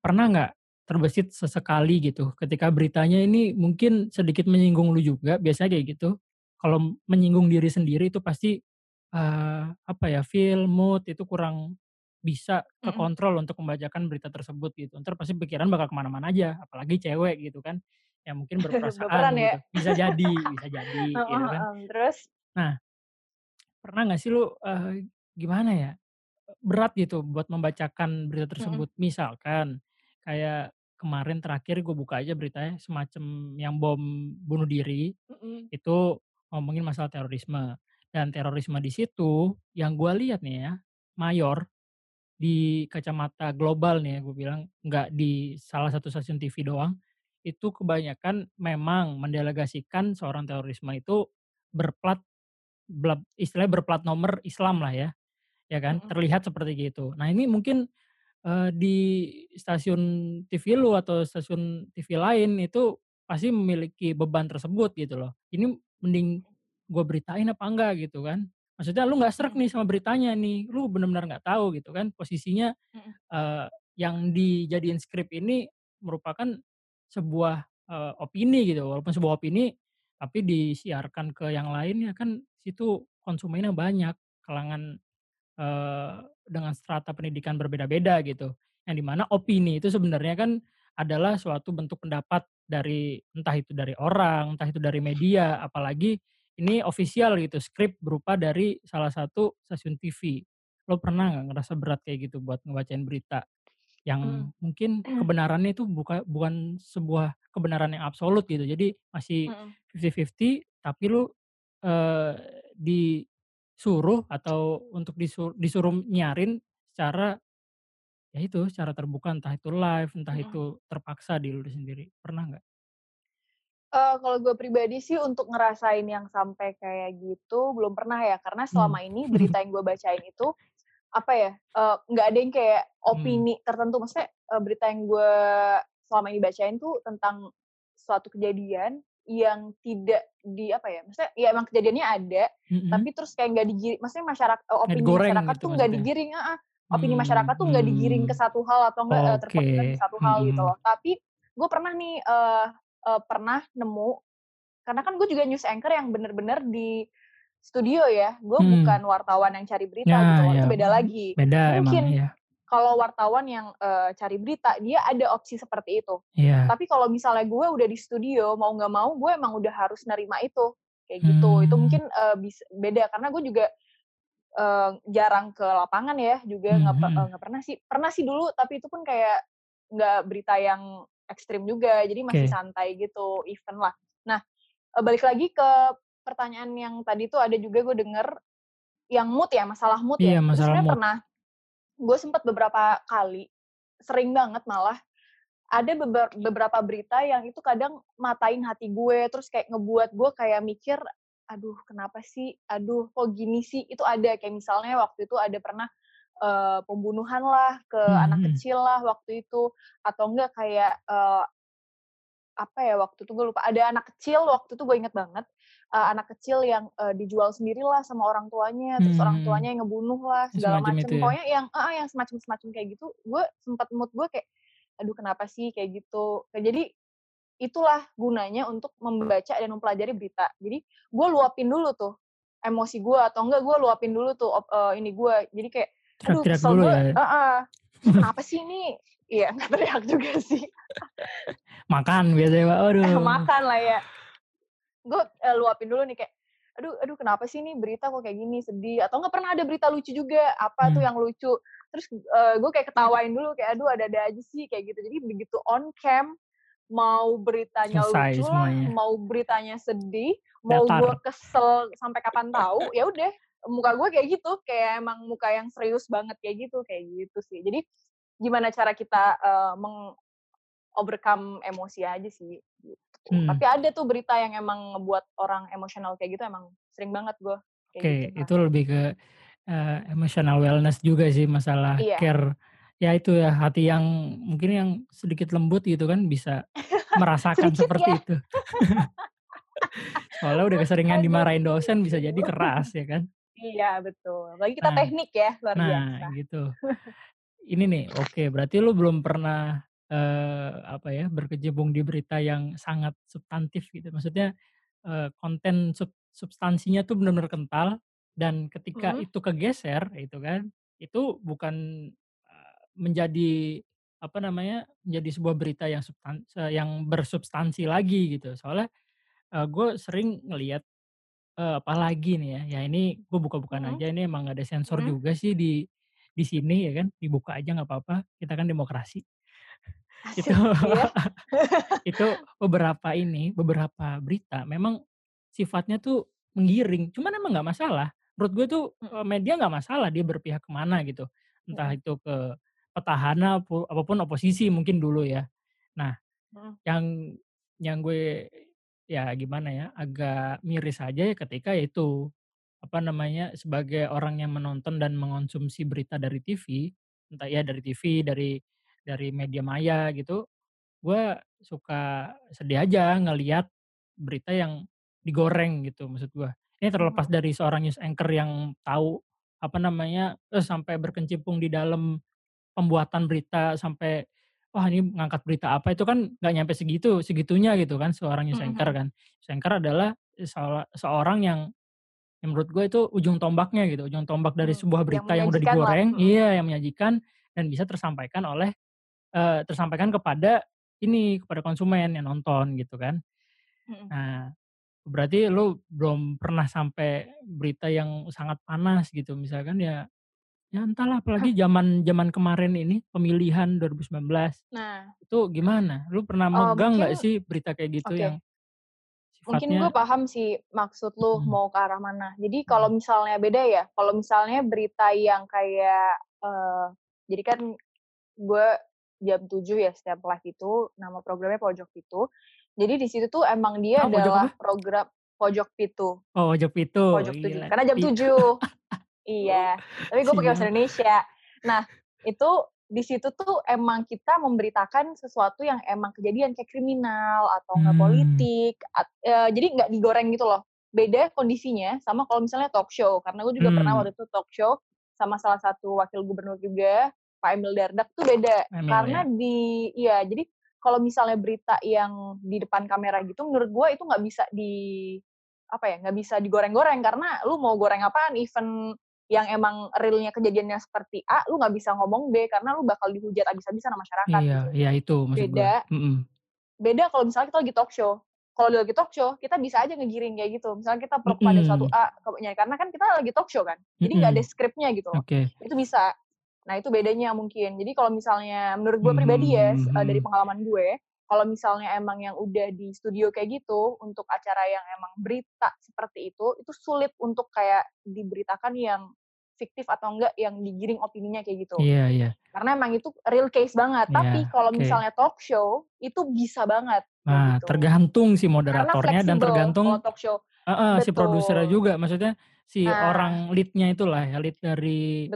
Pernah nggak terbesit sesekali gitu ketika beritanya ini mungkin sedikit menyinggung lu juga, biasanya kayak gitu. Kalau menyinggung diri sendiri itu pasti, eee, apa ya, feel, mood itu kurang bisa kekontrol untuk membacakan berita tersebut gitu. Entar pasti pikiran bakal ke mana-mana aja, apalagi cewek gitu kan, yang mungkin berperasaan ya. gitu. Bisa jadi bisa jadi gitu kan. Terus? Nah, pernah nggak sih lu, eee, gimana ya, berat gitu buat membacakan berita tersebut. Misalkan, kayak kemarin terakhir gue buka aja beritanya semacam yang bom bunuh diri, Mm-mm. itu ngomongin masalah terorisme. Dan terorisme di situ yang gue lihat nih ya, mayor di kacamata global nih ya gue bilang, nggak di salah satu stasiun TV doang, itu kebanyakan memang mendelegasikan seorang terorisme itu berplat istilahnya berplat nomor Islam lah ya. Ya kan, Mm-mm. terlihat seperti gitu. Nah ini mungkin, eee, di stasiun TV lu atau stasiun TV lain itu pasti memiliki beban tersebut gitu loh. Ini mending gue beritain apa enggak gitu kan. Maksudnya lu nggak Mm-mm. nih sama beritanya nih, lu bener-bener nggak tahu gitu kan posisinya, eee, yang dijadiin skrip ini merupakan sebuah, eee, opini gitu, walaupun sebuah opini tapi disiarkan ke yang lainnya kan situ konsumennya banyak, kalangan Dengan strata pendidikan berbeda-beda gitu, yang di mana opini itu sebenarnya kan adalah suatu bentuk pendapat dari entah itu dari orang, entah itu dari media, apalagi ini ofisial gitu, skrip berupa dari salah satu stasiun TV. Lo pernah nggak ngerasa berat kayak gitu buat ngebacain berita yang Mm-mm. mungkin kebenarannya itu buka bukan sebuah kebenaran yang absolut gitu, jadi masih Mm-mm. 50-50 tapi lu, eee, disuruh atau untuk disu disuruh nyiarin secara, ya itu, secara terbuka entah itu live, entah Mm-mm. itu terpaksa di lu sendiri, pernah nggak? Eee, kalau gue pribadi sih untuk ngerasain yang sampai kayak gitu belum pernah ya, karena Mmm. selama ini berita yang gue bacain itu, apa ya, eee, nggak ada yang kayak Mhm. opini tertentu. Maksudnya, eee, berita yang gue selama ini bacain tuh tentang suatu kejadian yang tidak di apa ya, maksudnya ya emang kejadiannya ada, Mhm. tapi terus kayak nggak digiri maksudnya masyarak eee, Nggak opini digoreng masyarakat gitu tuh nggak digiring heeh, opini masyarakat Mmm, tuh nggak digiring ke satu hal atau enggak, eee, Oke, terfokuskan ke satu hal gitu mhm. loh. Tapi gue pernah nih, eee eee, pernah nemu karena kan gue juga news anchor yang bener-bener di studio ya, gue Mmm. bukan wartawan yang cari berita gitu Nah, loh, itu ya, beda lagi. beda emang, Mungkin iya. Kalau wartawan yang, eee, cari berita, dia ada opsi seperti itu. Iya. Tapi kalau misalnya gue udah di studio, mau nggak mau gue emang udah harus nerima itu, kayak gitu. Itu Mmm. mungkin, eee, bis beda karena gue juga, eee, jarang ke lapangan ya, juga Mmm, nggak mhm. nggak pernah sih pernah sih dulu, tapi itu pun kayak nggak berita yang ekstrim juga, jadi masih Oke. santai gitu, even lah. Nah, eee, balik lagi ke pertanyaan yang tadi tuh ada juga gue denger, yang mood ya, masalah mood Iya, ya. Itu masalah mood. pernah gue sempet beberapa kali, sering banget malah, ada beber beberapa berita yang itu kadang matain hati gue, terus kayak ngebuat gue kayak mikir, "Aduh kenapa sih? Aduh kok gini sih?" Itu ada, kayak misalnya waktu itu ada pernah, eee, pembunuhan lah ke Mmm, anak mhm. kecil lah waktu itu, atau enggak kayak, eee apa ya waktu itu gue lupa, ada anak kecil waktu itu gue inget banget, eee, anak kecil yang, eee, dijual sendiri lah sama orang tuanya, terus Mmm, orang mhm. tuanya yang ngebunuh lah, segala macem. ya? Pokoknya yang heeh, yang semacam-semacam kayak gitu, gue sempet mood gue kayak, "Aduh kenapa sih?" Kayak gitu. Nah jadi, itulah gunanya untuk membaca dan mempelajari berita. Jadi, gue luapin dulu tuh emosi gue, atau enggak gue luapin dulu tuh op eee, ini gue. Jadi kayak, aduh Teriak-teriak kesel gue ya? heeh, "Ini kenapa sih ini?" Iya, nggak teriak juga sih. Makan biasanya, Mbak, waduh. Makan lah ya. Gue, eee, luapin dulu nih kayak, "Aduh aduh kenapa sih nih berita kok kayak gini, sedih." Atau enggak pernah ada berita lucu juga, apa tuh Mmm. yang lucu. Terus, eee, gue kayak ketawain dulu, kayak, "Aduh ada-ada aja sih," kayak gitu. Jadi begitu on cam, mau beritanya Selesai lucu semuanya. mau beritanya sedih, mau gue kesel sampai kapan tahu, ya udah, muka gue kayak gitu, kayak emang muka yang serius banget kayak gitu, kayak gitu sih. Jadi, gimana cara kita, eee, meng-overcome emosi aja sih, gitu. Mhm. Tapi ada tuh berita yang emang ngebuat orang emosional kayak gitu, emang sering banget gue kayak gitu Oke, itu lebih ke, eee, emotional wellness juga sih, masalah Iya. care, ya itu ya, hati yang mungkin yang sedikit lembut gitu kan, bisa merasakan Sedikit ya? seperti itu. Soalnya udah keseringan dimarahin dosen, bisa jadi keras ya kan? Iya betul, apalagi kita Nah teknik ya, luar nah biasa. gitu. Ini nih, oke berarti lu belum pernah, eee, apa ya, berkecimpung di berita yang sangat substantif gitu, maksudnya, eee, konten sub substansinya tuh bener-bener kental, dan ketika Mhm. itu kegeser, itu kan, itu bukan, eee, menjadi, apa namanya, menjadi sebuah berita yang substan eee, yang bersubstansi lagi gitu. Soalnya, eee, gue sering ngelihat, eee, apalagi nih ya, ya ini gue buka-bukaan Mhm. aja, ini emang nggak ada sensor Mhm. juga sih di di sini ya kan, dibuka aja nggak apa-apa, kita kan demokrasi. Itu iya. itu beberapa ini, beberapa berita memang sifatnya tuh menggiring, cuman emang nggak masalah. Menurut gue tuh, Mhm. media nggak masalah dia berpihak ke mana gitu, entah Mhm. itu ke petahana pu ataupun oposisi mungkin dulu ya. Nah, Mhm. yang yang gue ya gimana ya, agak miris aja ya ketika itu, apa namanya, sebagai orang yang menonton dan mengonsumsi berita dari TV, entah ya dari TV, dari dari media maya gitu, gue suka sedih aja ngelihat berita yang digoreng gitu, maksud gue. Ini terlepas Mhm. dari seorang news anchor yang tahu, apa namanya, eee, sampai berkecimpung di dalam pembuatan berita sampai, wah ini ngangkat berita apa, itu kan nggak nyampe segitu segitunya gitu kan seorang news anchor mhm. kan. News anchor adalah seorang yang yang menurut gue itu ujung tombaknya gitu, ujung tombak dari Mhm, sebuah yang berita yang udah menyajikan lah, digoreng mhm. iya, yang menyajikan dan bisa tersampaikan oleh eee, tersampaikan kepada ini, kepada konsumen yang nonton gitu kan. Mhm. Nah, berarti lu belum pernah sampai berita yang sangat panas gitu, misalkan ya ya entahlah, apalagi zaman zaman kemarin ini, pemilihan 2019, Nah. itu gimana? Lu pernah Eee, megang nggak sih berita kayak gitu yang oke. Mungkin gue paham sih maksud lu Mhm. mau ke arah mana. Jadi kalau misalnya beda ya, kalau misalnya berita yang kayak, eee, jadi kan gue jam 7.00 ya setiap live itu, nama programnya Pojok Itu. Jadi di situ tuh emang dia pojok adalah apa? program pojok pitu. Oh, pojok pitu, Pojok 7, gila karena jam pitu. 7. Iya, tapi gue pakai bahasa. Indonesia. Nah, itu di situ tuh emang kita memberitakan sesuatu yang emang kejadian kayak kriminal atau enggak Mmm. politik, at eee, jadi nggak digoreng gitu loh. Beda kondisinya sama kalau misalnya talk show, karena gue juga pernah Mmm. waktu itu talk show sama salah satu wakil gubernur juga, Pak Emil Dardak tuh beda. Emil Karena ya? di iya, jadi kalau misalnya berita yang di depan kamera gitu menurut gue itu nggak bisa di apa ya, nggak bisa digoreng-goreng karena lu mau goreng apaan, event yang emang real-nya kejadiannya seperti A, lu nggak bisa ngomong B, karena lu bakal dihujat habis-habisan sama masyarakat Iya gitu. iya itu maksud Beda mhm. beda kalau misalnya kita lagi talk show. Kalau lagi talk show, kita bisa aja ngegiring kayak gitu. Misalnya kita pro kepada suatu Mhm. A, kemunya karena kan kita lagi talk show kan, jadi nggak ada Mhm. skripnya gitu loh. Oke. Itu bisa. Nah, itu bedanya mungkin. Jadi kalau misalnya menurut gue pribadi ya, Mhm s eee, dari mhm. pengalaman gue, kalau misalnya emang yang udah di studio kayak gitu, untuk acara yang emang berita seperti itu, itu sulit untuk kayak diberitakan yang fiktif atau enggak yang digiring opininya kayak gitu. Iya iya. Karena emang itu real case banget. Tapi Iya, kalau oke. misalnya talk show, itu bisa banget Nah, gitu. tergantung si moderatornya dan tergantung talk show. heeh, si produsernya juga. Maksudnya si Nah. orang lead-nya itulah ya, lead dari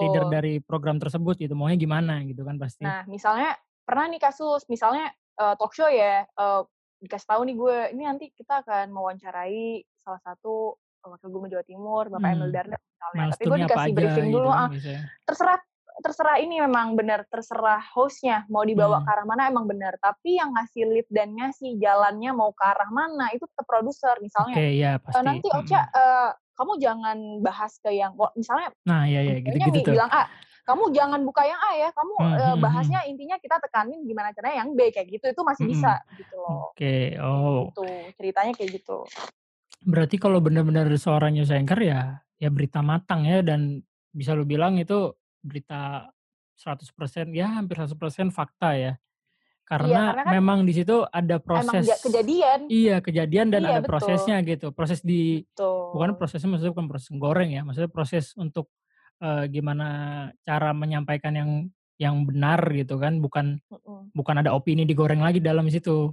leader Betul. dari program tersebut gitu, maunya gimana gitu kan pasti. Nah, misalnya pernah nih kasus, misalnya, eee, talk show ya, eee, dikasih tahu nih gue, "Ini nanti kita akan mewawancarai salah satu, wakil gubernur Jawa Timur, Bapak Emil Mmm, Dardak," misalnya. Tapi gue dikasih briefing gitu dulu kan heeh. biasanya. Terserah terserah ini memang bener, terserah host-nya mau dibawa ke Mmm. arah mana emang bener. Tapi yang ngasih lead dan ngasih jalannya mau ke arah mana, itu tetap produser. Oke, Misalnya, iya eee, pasti, "Nanti Ocha, mhm. eee, kamu jangan bahas ke yang" wo misalnya Nah, iya iya, pembicaranya gitu-gitu mi tuh. bilang A, "Kamu jangan buka yang A ya, kamu, eee, mhm bahasnya mhm. intinya kita tekanin gimana caranya yang B," kayak gitu. Itu masih bisa Mhm, gitu loh. oke, Kayak oh. gitu, ceritanya kayak gitu. Berarti kalau bener-bener seorang news anchor ya ya berita matang ya dan bisa lu bilang itu berita 100% ya hampir 100% fakta ya. Iya, Karena karena kan memang di situ ada emang proses ja kejadian. iya, kejadian dan Iya, ada betul. prosesnya gitu. Proses di bukan Betul. prosesnya maksudnya bukan proses goreng ya, maksudnya proses untuk, eee, gimana cara menyampaikan yang yang benar gitu kan, bukan Mhm. bukan ada opini digoreng lagi dalam situ.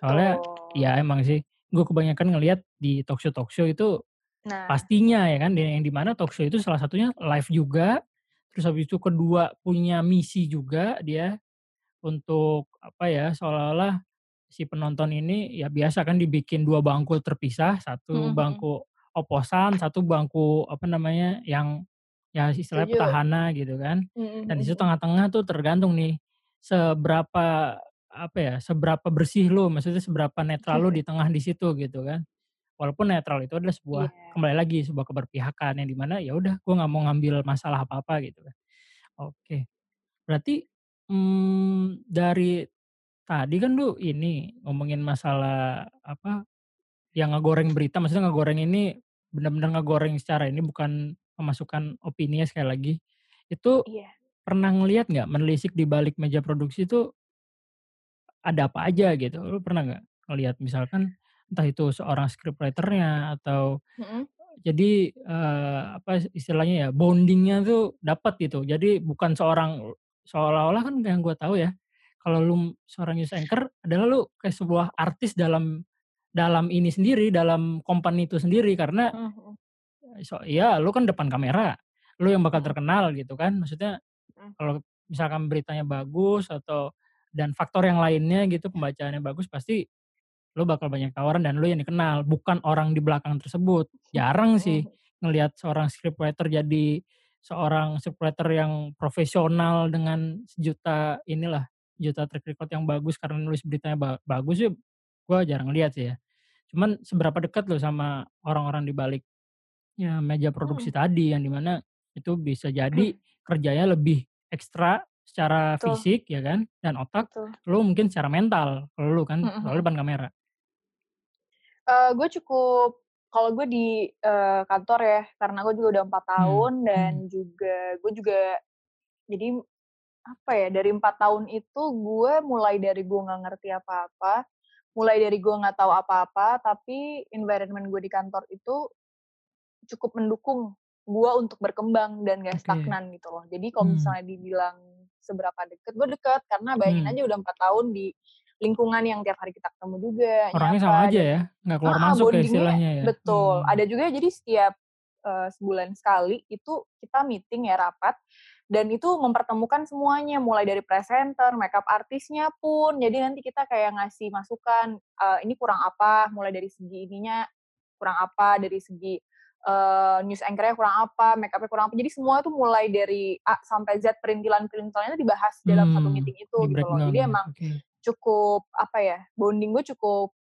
Soalnya Betul. ya emang sih, gue kebanyakan ngelihat di talk show-talk show itu Nah. pastinya ya kan, yang di mana talk show itu salah satunya live juga, terus habis itu kedua punya misi juga dia untuk apa ya, seolah-olah si penonton ini ya biasa kan dibikin 2 bangku terpisah, Mhm 1 mhm. bangku oposan, 1 bangku apa namanya, yang ya istilahnya Setuju. petahana gitu kan. Mhm Dan mhm di situ mhm. tengah-tengah tuh tergantung nih, seberapa apa ya, seberapa bersih lu, maksudnya seberapa netral lu di tengah di situ gitu kan. Walaupun netral itu adalah sebuah Iya. kembali lagi sebuah keberpihakan yang di mana ya udah gue nggak mau ngambil masalah apa-apa gitu kan. Oke, berarti, mmm, dari tadi kan lu ini ngomongin masalah apa, yang ngegoreng berita, maksudnya ngegoreng ini bener-bener ngegoreng secara ini bukan memasukkan opini ya sekali lagi. Itu Iya. pernah ngelihat nggak menelisik di balik meja produksi itu ada apa aja gitu, lu pernah nggak ngelihat misalkan entah itu seorang script writer-nya atau Mhm. jadi, eee, apa istilahnya ya, bonding-nya tuh dapet gitu. Jadi bukan seorang seolah-olah kan yang gue tahu ya, kalau lu seorang news anchor adalah lu kayak sebuah artis dalam dalam ini sendiri, dalam company itu sendiri karena mhm. so iya lu kan depan kamera, lu yang bakal Mhm. terkenal gitu kan. Maksudnya Mhm. kalau misalkan beritanya bagus atau dan faktor yang lainnya gitu, pembacaannya bagus, pasti lu bakal banyak tawaran dan lu yang dikenal, bukan orang di belakang tersebut. Jarang sih mhm. ngelihat seorang script writer jadi seorang script writer yang profesional dengan sejuta inilah, sejuta track record yang bagus karena nulis beritanya ba bagus sih, gue jarang lihat sih ya. Cuman seberapa dekat lu sama orang-orang di balik, ya meja produksi Mhm. tadi, yang di mana itu bisa jadi kerjanya lebih ekstra secara Betul. fisik ya kan, dan otak, Betul. lu mungkin secara mental, kalau lu kan Mhm soalnya mhm. depan kamera. Eee, gue cukup kalau gue di, eee, kantor ya, karena gue juga udah 4 Mmm tahun dan mmm. juga gue juga jadi, apa ya, dari 4 tahun itu gue mulai dari gue nggak ngerti apa-apa, mulai dari gue nggak tahu apa-apa, tapi environment gue di kantor itu cukup mendukung gue untuk berkembang dan nggak Oke. stagnan gitu loh. Jadi kalau Mmm. misalnya dibilang seberapa deket, gue deket, karena bayangin Mmm. aja udah 4 tahun di lingkungan yang tiap hari kita ketemu juga, Orangnya nyapa sama aja ya, nggak keluar heeh, masuk ya istilahnya ya? betul. Mmm. Ada juga jadi setiap, eee, sebulan sekali itu kita meeting ya, rapat, dan itu mempertemukan semuanya, mulai dari presenter, makeup artisnya pun. Jadi nanti kita kayak ngasih masukan, eee, ini kurang apa, mulai dari segi ininya kurang apa, dari segi, eee, news anchor-nya kurang apa, makeup-nya kurang apa. Jadi semua tuh mulai dari A sampai Z, perintilan-perintilannya itu dibahas dalam satu Mmm, meeting itu, gitu loh. Jadi ya? emang Oke. Cukup, apa ya, bonding gue cukup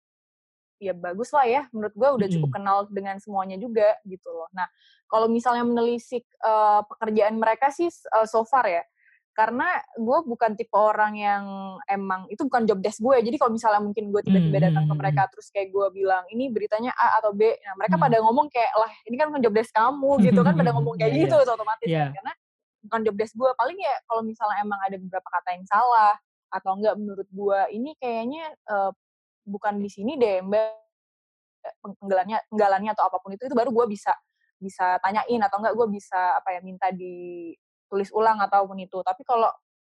ya bagus lah ya, menurut gue udah cukup kenal dengan semuanya juga, gitu loh. Nah, kalau misalnya menelisik, eee, pekerjaan mereka sih, eee, so far ya, karena gue bukan tipe orang yang emang itu bukan job desk gue. Jadi kalau misalnya mungkin gue Mmm, tiba-tiba datang ke mhm mereka, mhm. terus kayak gue bilang, "Ini beritanya A atau B." Nah, mereka pada Mmm. ngomong kayak, "Lah, ini kan bukan job desk kamu," gitu kan, pada ngomong kayak iya. gitu otomatis Iya. kan, karena bukan job desk gue. Paling ya kalau misalnya emang ada beberapa kata yang salah, atau enggak menurut gue, ini kayaknya, eee, bukan di sini deh, Mbak, peng penggalannya penggalannya atau apa pun itu, itu baru gue bisa bisa tanyain atau enggak gue bisa, apa ya, minta ditulis ulang atau pun itu. Tapi kalau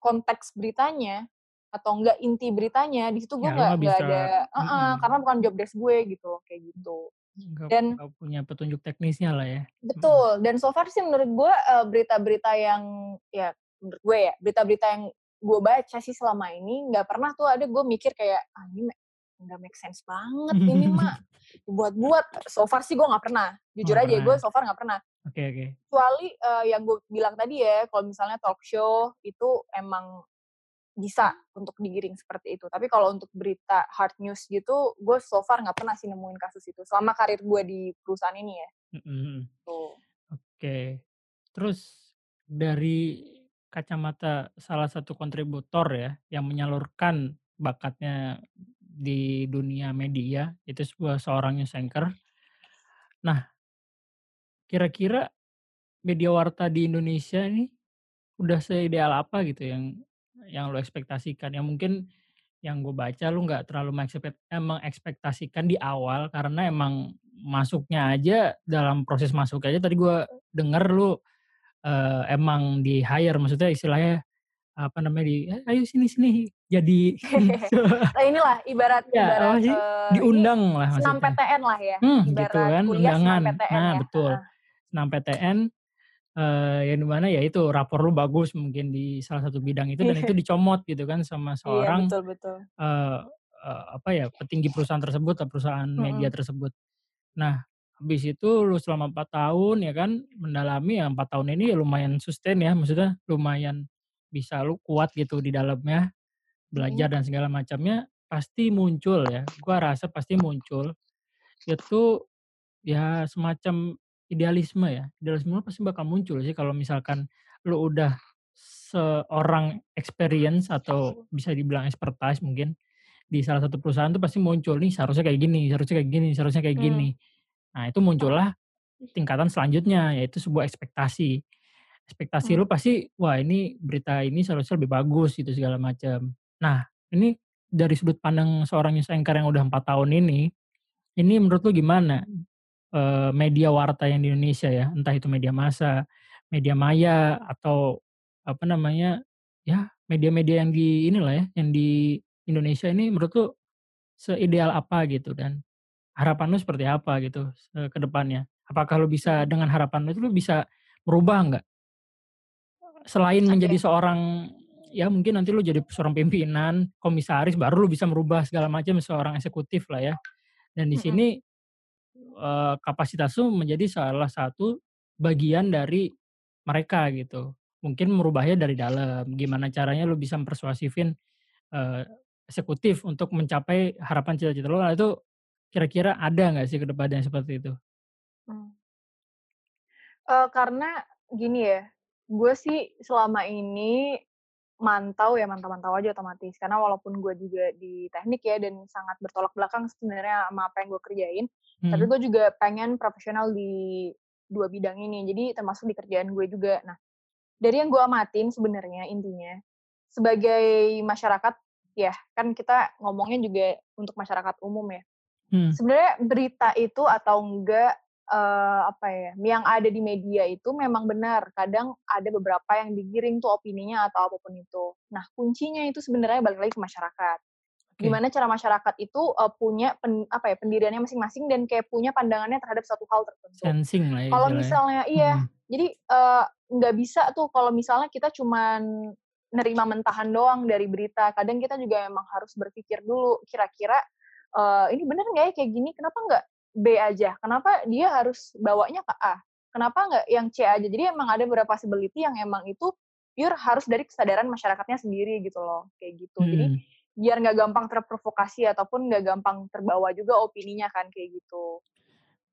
konteks beritanya atau enggak inti beritanya, di situ gue Ya lu nggak bisa ada heeh, mhm. karena bukan job desk gue gitu loh, kayak gitu. Nggak Dan punya petunjuk teknisnya lah ya? Betul, dan so far sih menurut gue, berita-berita yang ya menurut gue ya, berita-berita yang gue baca sih selama ini, nggak pernah tuh ada gue mikir kayak, "Ah, ini nggak make sense banget ini mah, dibuat-buat." So far sih gue nggak pernah. Oh, Jujur nggak aja, gue pernah. so far nggak pernah. Oke oke. Kecuali, eee, yang gue bilang tadi ya, kalau misalnya talk show itu emang bisa untuk digiring seperti itu. Tapi kalau untuk berita hard news gitu, gue so far nggak pernah sih nemuin kasus itu, selama karir gue di perusahaan ini ya. Mhm mhm. Tuh. Oke. Terus dari kacamata salah satu kontributor ya, yang menyalurkan bakatnya di dunia media, itu sebuah seorang news anchor. Nah kira-kira media warta di Indonesia ini udah seideal apa gitu yang yang lu ekspektasikan? Yang mungkin yang gue baca lu nggak terlalu eee, mengekspektasikan di awal karena emang masuknya aja dalam proses masuk aja tadi gue denger lu, eee, emang di-hire, maksudnya istilahnya, apa namanya, di, "Eh, ayo sini sini." Jadi Nah inilah ibarat Ya, ibarat, sih, ini diundang lah senam maksudnya. PTN lah ya, Mmm, gitu ibarat kan, kuliah senam undangan. PTN Nah ya, betul, senam PTN, eee, yang di mana ya itu rapor lu bagus mungkin di salah satu bidang itu dan itu dicomot gitu kan sama Iya, seorang, betul betul. eee eee, apa ya, petinggi perusahaan tersebut atau perusahaan media Mhm. tersebut. Nah, habis itu lu selama 4 tahun ya kan, mendalami ya 4 tahun ini ya lumayan sustain ya, maksudnya lumayan bisa lu kuat gitu di dalamnya, belajar dan segala macamnya, pasti muncul ya, gua rasa pasti muncul, itu ya semacam idealisme ya, idealisme lu pasti bakal muncul sih kalau misalkan lu udah seorang experience atau bisa dibilang expertise mungkin, di salah satu perusahaan tuh pasti muncul, "Nih seharusnya kayak gini seharusnya kayak gini seharusnya kayak gini." Mmm. Nah itu muncullah tingkatan selanjutnya, yaitu sebuah ekspektasi. Ekspektasi lu Mmm. pasti, "Wah ini berita ini seharusnya lebih bagus," gitu segala macam. Nah, ini dari sudut pandang seorang news anchor yang udah 4 tahun ini, ini menurut lu gimana, eee, media warta yang di Indonesia ya, entah itu media massa, media maya, atau apa namanya, ya media-media yang di inilah ya, yang di Indonesia ini menurut lu seideal apa gitu dan harapan lu seperti apa gitu, ke depannya? Apakah lu bisa dengan harapan lu itu lu bisa merubah nggak? Selain menjadi Oke. seorang ya mungkin nanti lu jadi seorang pimpinan, komisaris, baru lu bisa merubah segala macam seorang eksekutif lah ya. Dan di Mhm. sini, eee, kapasitas lu menjadi salah satu bagian dari mereka gitu. Mungkin merubahnya dari dalam, gimana caranya lu bisa mempersuasifin, eee, eksekutif untuk mencapai harapan cita-cita lu, nah itu kira-kira ada nggak sih ke depannya seperti itu? Mmm. Eee, karena gini ya, gue sih selama ini mantau ya, mantau-mantau aja otomatis. Karena walaupun gue juga di teknik ya dan sangat bertolak belakang sebenarnya sama apa yang gue kerjain, tapi Mhm. gue juga pengen profesional di 2 bidang ini, jadi termasuk di kerjaan gue juga. Nah, dari yang gue amatin sebenarnya intinya, sebagai masyarakat ya, kan kita ngomongnya juga untuk masyarakat umum ya. Mmm. Sebenarnya berita itu atau enggak, eee, apa ya, yang ada di media itu memang benar, kadang ada beberapa yang digiring tuh opininya atau apa pun itu. Nah, kuncinya itu sebenarnya balik lagi ke masyarakat. Oke. gimana cara masyarakat itu, eee, punya pen apa ya, pendiriannya masing-masing dan kayak punya pandangannya terhadap suatu hal tertentu. Sensing lah ya Kalau misalnya iya, mhm. jadi, eee, nggak bisa tuh kalau misalnya kita cuman nerima mentahan doang dari berita, kadang kita juga emang harus berpikir dulu, kira-kira, eee, ini bener nggak ya kayak gini, kenapa nggak B aja? Kenapa dia harus bawanya ke A? Kenapa nggak yang C aja? Jadi emang ada beberapa possibility yang emang itu pure harus dari kesadaran masyarakatnya sendiri gitu loh, kayak gitu. Jadi Mhm. biar nggak gampang terprovokasi ataupun nggak gampang terbawa juga opininya kan, kayak gitu.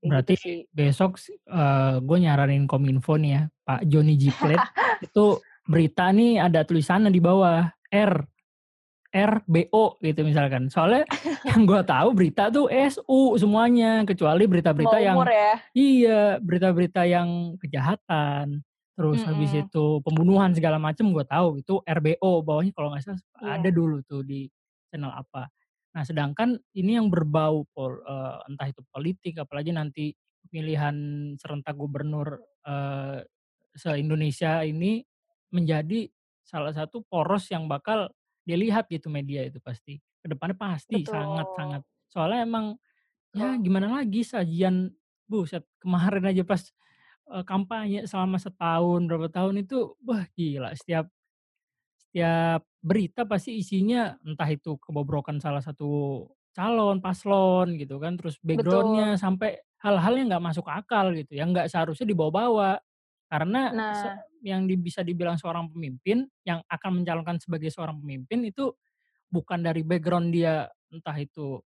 Kayak gitu Berarti sih. besok s eee, gue nyaranin Kominfo nih ya, Pak Jony G Plate, itu berita nih ada tulisannya di bawah, R, RBO gitu misalkan. Soalnya yang gue tahu berita tuh SU semuanya, kecuali berita-berita yang ya. iya, berita-berita yang kejahatan, terus habis Mhm. itu pembunuhan segala macem gue tahu, itu RBO bawahnya kalau nggak salah ada Iya. dulu tuh di channel apa. Nah sedangkan ini yang berbau pol eee, entah itu politik, apalagi nanti pemilihan serentak gubernur, eee, se-Indonesia ini menjadi salah satu poros yang bakal dilihat gitu media itu pasti. Ke depannya pasti. Betul. Soalnya emang ya gimana lagi sajian buset kemarin aja pas, eee, kampanye selama setahun, berapa tahun itu, wah gila setiap setiap berita pasti isinya entah itu kebobrokan salah satu calon, paslon gitu kan, terus Betul. background-nya sampai hal-hal yang nggak masuk akal gitu, yang nggak seharusnya dibawa-bawa. Karena Nah. yang di bisa dibilang seorang pemimpin, yang akan mencalonkan sebagai seorang pemimpin itu bukan dari background dia entah itu,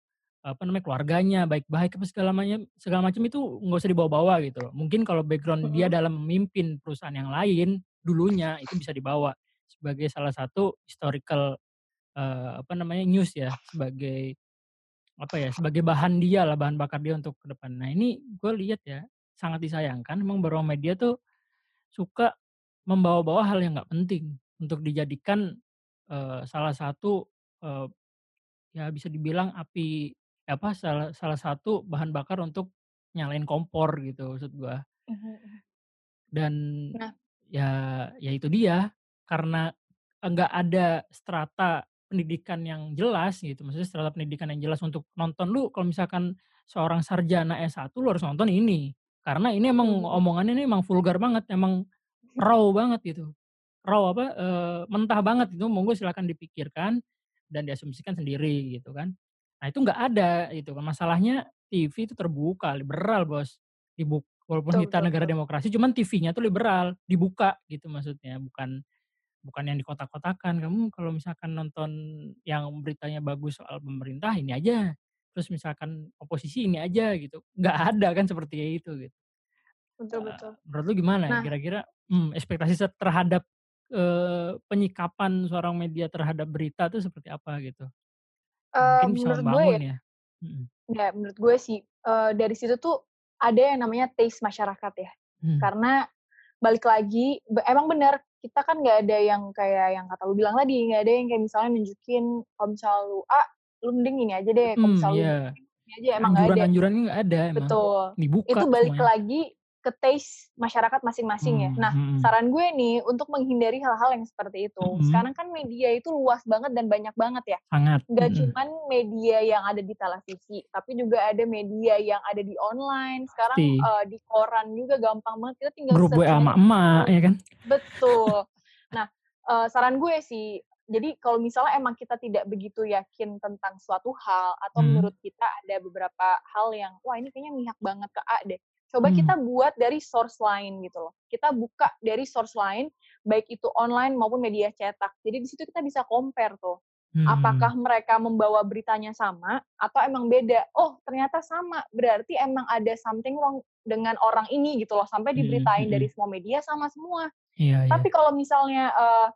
apa namanya, keluarganya baik-baik apa segala manyem segala macem itu nggak usah dibawa-bawa gitu loh. Mungkin kalau background dia Mhm. dalam memimpin perusahaan yang lain, dulunya itu bisa dibawa sebagai salah satu historical, eee, apa namanya, news ya, sebagai apa ya, sebagai bahan dialah, bahan bakar dia untuk ke depan. Nah ini gue lihat ya, sangat disayangkan memang beberapa media tuh suka membawa-bawa hal yang nggak penting untuk dijadikan, eee, salah satu, eee, ya bisa dibilang api apa, salah salah satu bahan bakar untuk nyalain kompor gitu maksud gua. Mhm mhm. Dan Nah ya ya itu dia, karena enggak ada strata pendidikan yang jelas gitu, maksudnya strata pendidikan yang jelas untuk nonton. Lu kalau misalkan seorang sarjana S1 lu harus nonton ini, karena ini emang Mhm. omongannya ini emang vulgar banget, emang raw banget gitu. Raw apa, eee, mentah banget itu, monggo silakan dipikirkan dan diasumsikan sendiri gitu kan. Nah itu nggak ada gitu kan, masalahnya TV itu terbuka, liberal Bos, dibuk walaupun Betul kita betul negara demokrasi, cuman TV-nya tuh liberal, dibuka gitu maksudnya, bukan bukan yang dikotak-kotakan, "Kamu kalau misalkan nonton yang beritanya bagus soal pemerintah, ini aja, terus misalkan oposisi ini aja," gitu. Nggak ada kan seperti itu gitu. Betul betul. menurut lu gimana ya Nah kira-kira mmm, ekspektasi terhadap, eee, penyikapan seorang media terhadap berita tuh seperti apa gitu? Eee, Mungkin bisa menurut gue membangun ya ya? Mhm. ya menurut gue sih, eee, dari situ tuh ada yang namanya taste masyarakat ya. Mmm. Karena balik lagi, emang bener, kita kan nggak ada yang kayak yang kata lu bilang tadi, nggak ada yang kayak misalnya nunjukin kalau misal lu A, lu mending ini aja deh, kalau Mhm, misal lu iya. Ini aja, emang nggak ada. Anjuran-anjurannya nggak ada emang, Betul, dibuka itu balik semuanya. lagi ke taste masyarakat masing-masing ya. Mmm, Nah, mhm. saran gue nih untuk menghindari hal-hal yang seperti itu, Mhm. sekarang kan media itu luas banget dan banyak banget ya, Sangat, nggak mhm. cuman media yang ada di televisi, tapi juga ada media yang ada di online, sekarang, eee, di koran juga gampang banget, kita tinggal Grup WA aja emak-emak, tahu. ya kan? Betul. Nah, eee, saran gue sih, jadi kalau misalnya emang kita tidak begitu yakin tentang suatu hal atau Mmm. menurut kita ada beberapa hal yang, "Wah ini kayaknya mihak banget ke A deh," coba Mmm. kita buat dari source lain gitu loh. Kita buka dari source lain, baik itu online maupun media cetak. Jadi di situ kita bisa compare tuh, Mhm. apakah mereka membawa beritanya sama atau emang beda, "Oh ternyata sama, berarti emang ada something wrong dengan orang ini," gitu loh, sampai Mhm diberitain dari mhm. semua media sama semua. Iya Tapi iya. kalau misalnya, eee,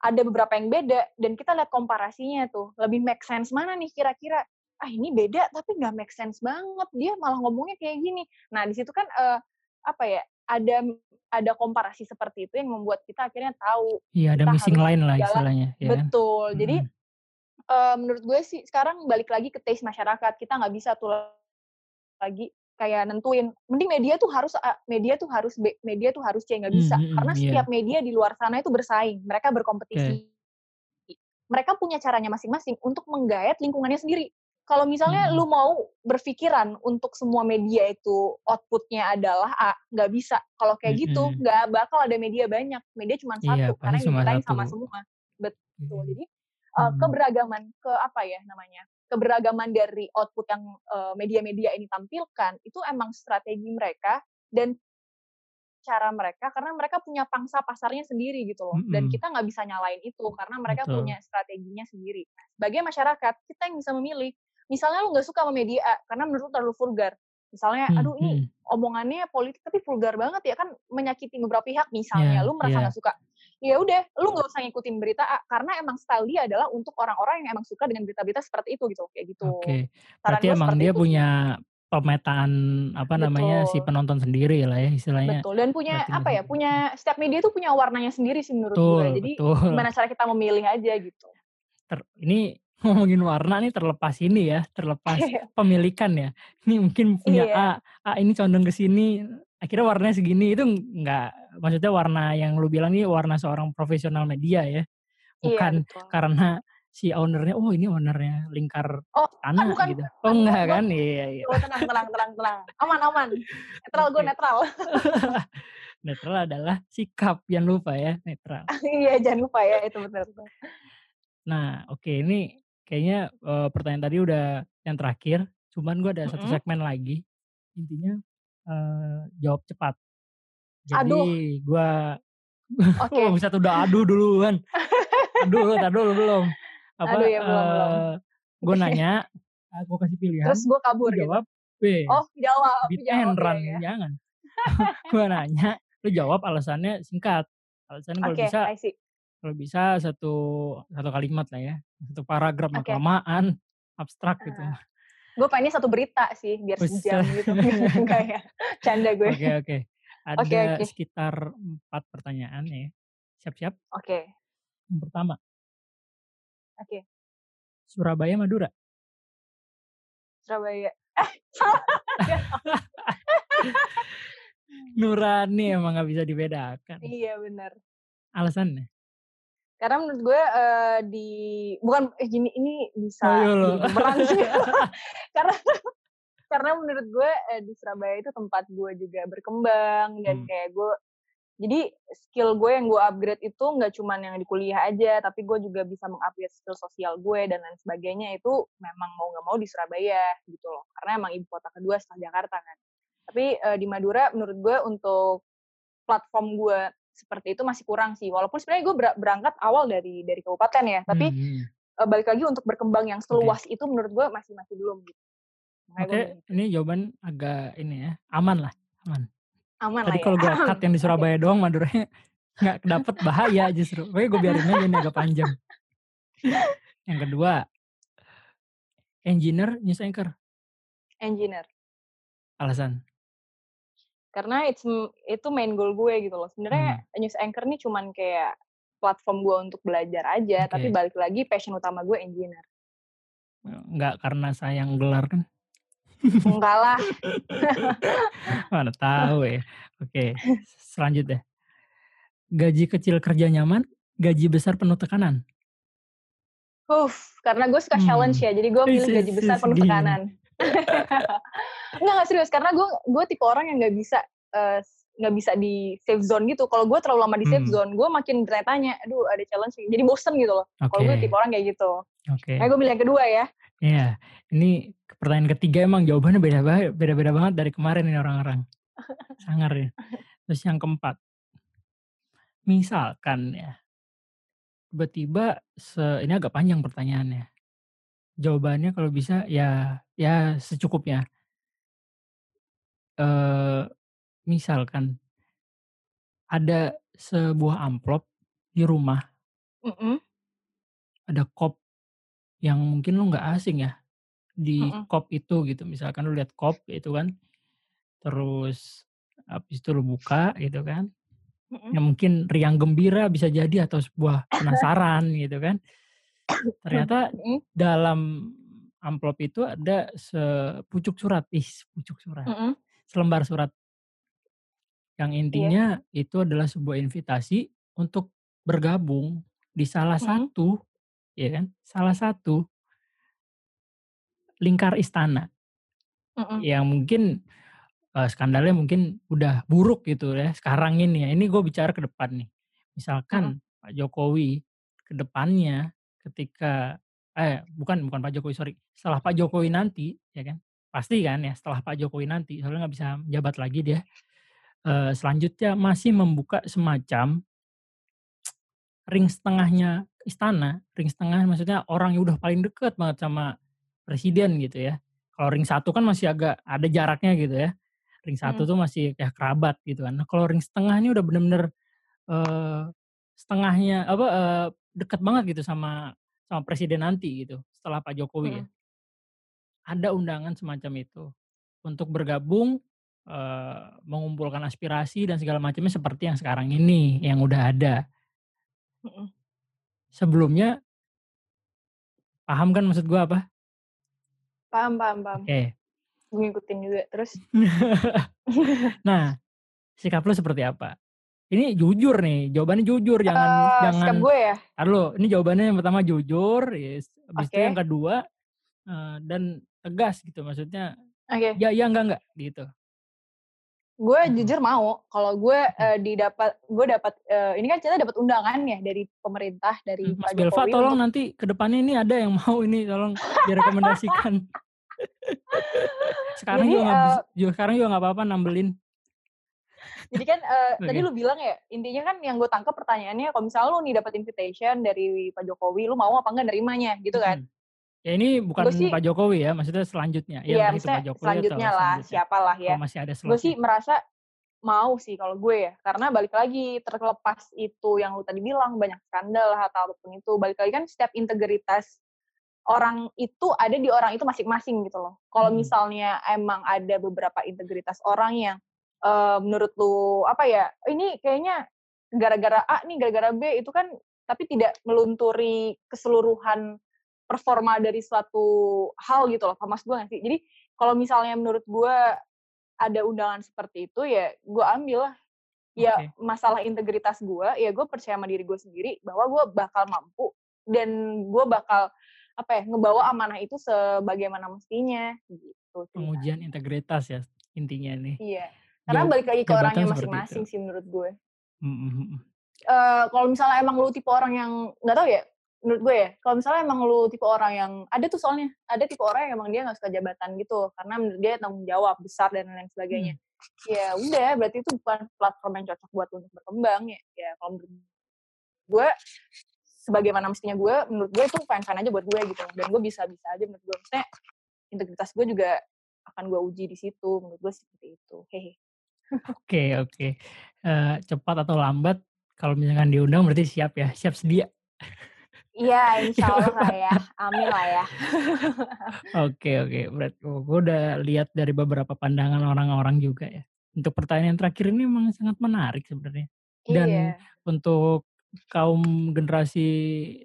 ada beberapa yang beda dan kita lihat komparasinya tuh, lebih make sense mana nih kira-kira, "Ah ini beda tapi nggak make sense banget, dia malah ngomongnya kayak gini." Nah di situ kan, eee, apa ya, ada ada komparasi seperti itu yang membuat kita akhirnya tahu, Iya ada missing line lah istilahnya, ya kan? betul. Jadi, Mhm. eee, menurut gue sih sekarang balik lagi ke taste masyarakat, kita nggak bisa tuh lagi kayak nentuin, mending media tuh harus A, media tuh harus B, media tuh harus C, nggak Mmm, bisa. mhm, Karena iya. setiap media di luar sana itu bersaing, mereka berkompetisi. mereka punya caranya masing-masing untuk menggayat lingkungannya sendiri. Kalau misalnya Mhm. lu mau berpikiran untuk semua media itu output-nya adalah A, nggak bisa. Kalau kayak gitu, Mhm. nggak bakal ada media banyak. Media cuma Iya, satu, karena pasti yang sama semua. Betul. Mhm. Jadi, Mhm. keberagaman ke apa ya namanya, keberagaman dari output yang, eee, media-media ini tampilkan, itu emang strategi mereka dan cara mereka, karena mereka punya pangsa pasarnya sendiri gitu loh. Dan Mhm. kita nggak bisa nyalain itu, karena mereka Betul. punya strateginya sendiri. Sebagai masyarakat, kita yang bisa memilih. Misalnya lu nggak suka sama media A, karena menurut lu terlalu vulgar. Misalnya, Mmm, aduh ini omongannya politik tapi vulgar banget ya, kan menyakiti beberapa pihak misalnya, Iya lu merasa iya. nggak suka. Ya udah, lu nggak usah ngikutin berita A, karena emang style dia adalah untuk orang-orang yang emang suka dengan berita-berita seperti itu gitu, kayak gitu. Oke. Saran Berarti gue emang dia itu punya pemetaan, apa namanya, si Betul. penonton sendiri lah ya istilahnya. Betul, dan punya Berarti apa ya, punya setiap media tuh punya warnanya sendiri sih menurut gue. Betul Jadi betul. gimana cara kita memilih aja gitu. Ter ini ngomongin warna nih terlepas ini ya, terlepas pemilikan ya. Ini mungkin punya Iya. A, A ini condong ke sini, akhirnya warnanya segini, itu nggak maksudnya warna yang lu bilang nih warna seorang profesional media ya. Iya, Bukan betul. karena si owner-nya, "Oh ini owner-nya Lingkar Oh, Istana," bukan gitu. bukan Oh enggak kan? Iya iya. Tuh, tenang tenang tenang tenang. Aman aman. Netral, gue netral. Netral adalah sikap, jangan lupa ya, netral. Iya, jangan lupa ya, itu bener tuh. Nah, oke ini kayaknya, eee, pertanyaan tadi udah yang terakhir, cuman gue ada 1 Mhm. segmen lagi. Intinya, eee, jawab cepat. Aduh. Jadi gua Oke. oh buset udah aduh duluan. Aduh, entar dulu belum. Apa, Aduh, ya belum belum. eee, gue nanya, aku kasih pilihan, Terus gue kabur gitu? jawab B. Oh, jawab Beat jawab, and iya run, iya. jangan. Gue nanya, lu jawab alasannya singkat. Alasannya kalau Oke, bisa I see. kalau bisa satu satu kalimat lah ya, 1 paragraf mah Oke. kelamaan, abstrak gitu. Heeh. Gue pengennya 1 berita sih, biar sejam gitu. Enggak ya, canda gue. Oke oke. Oke Ada oke. sekitar 4 pertanyaan ya. Siap-siap? Oke. Yang pertama. Oke. Surabaya, Madura? Surabaya. Eh, salah. Nurani emang nggak bisa dibedakan. Iya, bener. Alasannya? Karena menurut gue, eee, di bukan eh gini, ini bisa lo. jadi bumerang sih. Karena karena menurut gue, eee, di Surabaya itu tempat gue juga berkembang dan Mmm. kayak gue jadi skill gue yang gue upgrade itu nggak cuman yang di kuliah aja, tapi gue juga bisa meng-upgrade skill sosial gue dan lain sebagainya itu memang mau nggak mau di Surabaya gitu loh. Karena emang ibu kota kedua setelah Jakarta kan. Tapi, eee, di Madura menurut gue untuk platform gue seperti itu masih kurang sih. Walaupun sebenarnya gue bera berangkat awal dari dari kabupaten ya, tapi, Mhm. eee, balik lagi untuk berkembang yang Oke. seluas itu menurut gue masih masih belum gitu. Gue Oke, itu. ini jawaban agak ini ya, aman lah, aman. Aman Tadi lah ya. kalau gua cut yang di Oke. Surabaya doang, Maduranya nggak dapet bahaya justru. Pokoknya gue biarin aja ini agak panjang. Yang kedua. Engineer, news anchor? Engineer. Alasan? Karena it's itu main goal gue gitu loh. Sebenarnya Mmm. news anchor nih cuman kayak platform gue untuk belajar aja, tapi Oke. balik lagi passion utama gue engineer. Nggak karena sayang gelar kan? Enggak lah. Mana tahu ya. Oke, selanjutnya. Gaji kecil kerja nyaman, gaji besar penuh tekanan? Uff, karena gue suka challenge Mmm. ya, jadi gue milih Wis gaji besar penuh tekanan. Enggak enggak serius, karena gue gue tipe orang yang nggak bisa, eee, nggak bisa di safe zone gitu. Kalau gue terlalu lama di safe Mmm. zone, gue makin bertanya-tanya, aduh ada challenge jadi bosen gitu loh. Kalau gue tipe orang kayak gitu. Oke. Makanya gue milih yang kedua ya. Iya, ini pertanyaan ketiga emang jawabannya beda ba beda-beda banget dari kemarin ini orang-orang. Sangar ya. Terus yang keempat. Misalkan ya tiba-tiba se ini agak panjang pertanyaannya. Jawabannya kalau bisa ya ya secukupnya. Eee, misalkan ada sebuah amplop di rumah Mhm. ada kop yang mungkin lu nggak asing ya, di Mhm. kop itu gitu. Misalkan lu lihat kop itu kan, terus habis itu lu buka gitu kan, Mhm. ya mungkin riang gembira bisa jadi atau sebuah penasaran gitu kan. Ternyata Mhm. dalam amplop itu ada sepucuk surat, ih sepucuk surat, Mhm. Selembar surat. Yang Iya. intinya itu adalah sebuah invitasi untuk bergabung di salah Mhm. satu ya kan, salah satu lingkar istana. Mhm. Yang mungkin, eee, skandalnya mungkin udah buruk gitu ya sekarang ini ya, ini gue bicara ke depan nih. Misalkan Pak Jokowi ke depannya ketika eh, bukan bukan Pak Jokowi sorry, setelah Pak Jokowi nanti ya kan, pasti kan ya setelah Pak Jokowi nanti soalnya nggak bisa menjabat lagi dia, eee, selanjutnya masih membuka semacam ring setengahnya istana, ring setengah maksudnya orang yang udah paling deket banget sama presiden gitu ya. Kalau ring satu kan masih agak ada jaraknya gitu ya. Ring satu Mhm. tuh masih kayak kerabat gitu kan. Nah kalau ring setengah ini udah bener-bener, eee, setengahnya apa, eee, deket banget gitu sama sama presiden nanti gitu, setelah Pak Jokowi ya. Ada undangan semacam itu, untuk bergabung, eee, mengumpulkan aspirasi dan segala macamnya seperti yang sekarang ini, yang udah ada. Sebelumnya paham kan maksud gue apa? Paham paham paham. Oke. Gue ngikutin juga, terus? Nah, sikap lu seperti apa? Ini jujur nih, jawabannya jujur jangan Eee, jangan sikap gue ya? dulu, ini jawabannya yang pertama jujur, yes habis itu yang kedua, eee, dan tegas gitu maksudnya, Oke. ya iya, enggak enggak, gitu. Gue Mhm. jujur mau, kalau gue, eee, didapat gue dapat, eee, ini kan ceritanya dapat undangan ya dari pemerintah, dari Mas Pak Belva Jokowi tolong untuk nanti ke depannya ini ada yang mau ini tolong direkomendasikan. Sekarang Jadi, juga nggak bis eee juga sekarang juga nggak apa-apa nambelin. Jadi kan, eee, tadi Oke. lu bilang ya, intinya kan yang gue tangkep pertanyaannya kalau misalnya lu nih dapet invitation dari Pak Jokowi, lu mau apa enggak nerimanya, gitu kan? Mhm. Ya ini bukan sih Pak Jokowi ya, maksudnya selanjutnya, ya Iya, entah itu Pak maksudnya Jokowi atau selanjutnya lah, selanjutnya, siapalah kalau ya. masih ada Gue sih merasa mau sih kalau gue ya, karena balik lagi terlepas itu yang lu tadi bilang banyak skandal atau apa pun itu, balik lagi kan setiap integritas orang itu ada di orang itu masing-masing gitu loh. Kalau Mhm. misalnya emang ada beberapa integritas orang yang, eee, menurut lu apa ya, ini kayaknya gara-gara A nih, gara-gara B, itu kan tapi tidak melunturi keseluruhan performa dari suatu hal gitu loh, paham maksud gue nggak sih? Jadi kalau misalnya menurut gue ada undangan seperti itu, ya gue ambil lah. Ya Oke. masalah integritas gue, ya gue percaya sama diri gue sendiri bahwa gue bakal mampu dan gue bakal apa ya, ngebawa amanah itu sebagaimana mestinya, gitu Pengujian integritas ya intinya nih. Iya, karena balik lagi ke orangnya masing-masing sih menurut gue. Mhm mhm. Eee, kalau misalnya emang lu tipe orang yang nggak tahu ya, menurut gue ya, kalau misalnya emang lu tipe orang yang ada tuh soalnya, ada tipe orang yang emang dia nggak suka jabatan gitu, karena menurut dia tanggung jawab besar dan lain sebagainya. Mmm. Ya udah, berarti itu bukan platform yang cocok buat lu untuk berkembang ya. Ya kalau menurut gue, sebagaimana mestinya gue, menurut gue itu fine-fine aja buat gue gitu, dan gue bisa-bisa aja menurut gue. Maksudnya integritas gue juga akan gue uji di situ, menurut gue seperti itu, hehe. Oke oke, eee, cepat atau lambat kalau misalkan diundang berarti siap ya, siap sedia. Iya, Nggak insyaallah apa-apa. lah ya, amin lah ya. Oke oke, berat oh gue udah lihat dari beberapa pandangan orang-orang juga ya. Untuk pertanyaan terakhir ini memang sangat menarik sebenarnya. Dan Iya. untuk kaum generasi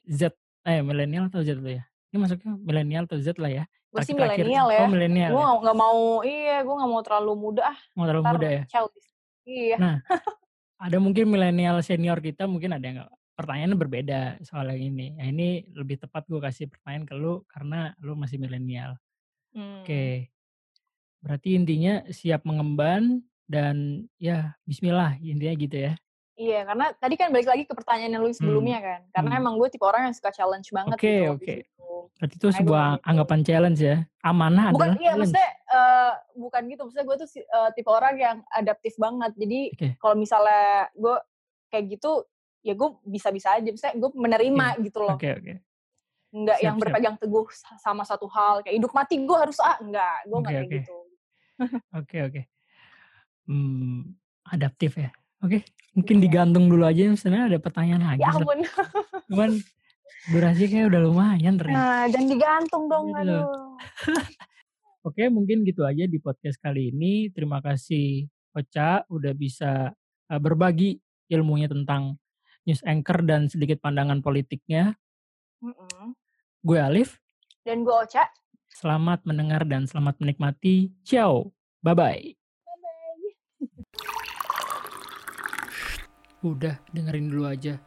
Z eh milenial atau Z tuh ya? Ini masuknya milenial atau Z lah ya, Gue sih milenial oh ya, milenial gue ya? nggak mau iya, gue nggak mau terlalu muda ah, Oh terlalu entar muda ya? childish. Iya. Nah, ada mungkin milenial senior kita mungkin ada yang nggak pertanyaannya berbeda soal yang ini. Nah ini lebih tepat gue kasih pertanyaan ke lu karena lu masih milenial. Mmm. Oke. Berarti intinya siap mengemban dan ya bismillah intinya gitu ya? Iya, karena tadi kan balik lagi ke pertanyaan yang lu Mmm, sebelumnya kan, karena mmm. emang gue tipe orang yang suka challenge banget gitu Oke loh di oke. Berarti itu sebuah kayak gitu. anggapan challenge ya? Amanah Bukan adalah iya, challenge? maksudnya, eee, bukan gitu, maksudnya gue tuh eee, tipe orang yang adaptif banget. Jadi Oke. kalau misalnya gue kayak gitu, ya gue bisa-bisa aja, maksudnya gue menerima Oke, gitu loh. oke oke. Nggak Siap yang siap. berpegang teguh sa sama satu hal, kayak hidup mati gue harus A, enggak, gue nggak kayak oke. gitu. Oke oke. Mmm, adaptif ya? Oke, mungkin Iya. digantung dulu aja sebenarnya ada pertanyaan lagi Ya ampun. Cuman durasi kayaknya udah lumayan ternyata. Nah, jangan digantung dong, Gitu. aduh. Oke, mungkin gitu aja di podcast kali ini. Terima kasih Ocha udah bisa, eee, berbagi ilmunya tentang news anchor dan sedikit pandangan politiknya. Mhm. Gue Alif. Dan gue Ocha. Selamat mendengar dan selamat menikmati. Ciao, bye-bye. Bye-bye. Udah dengerin dulu aja.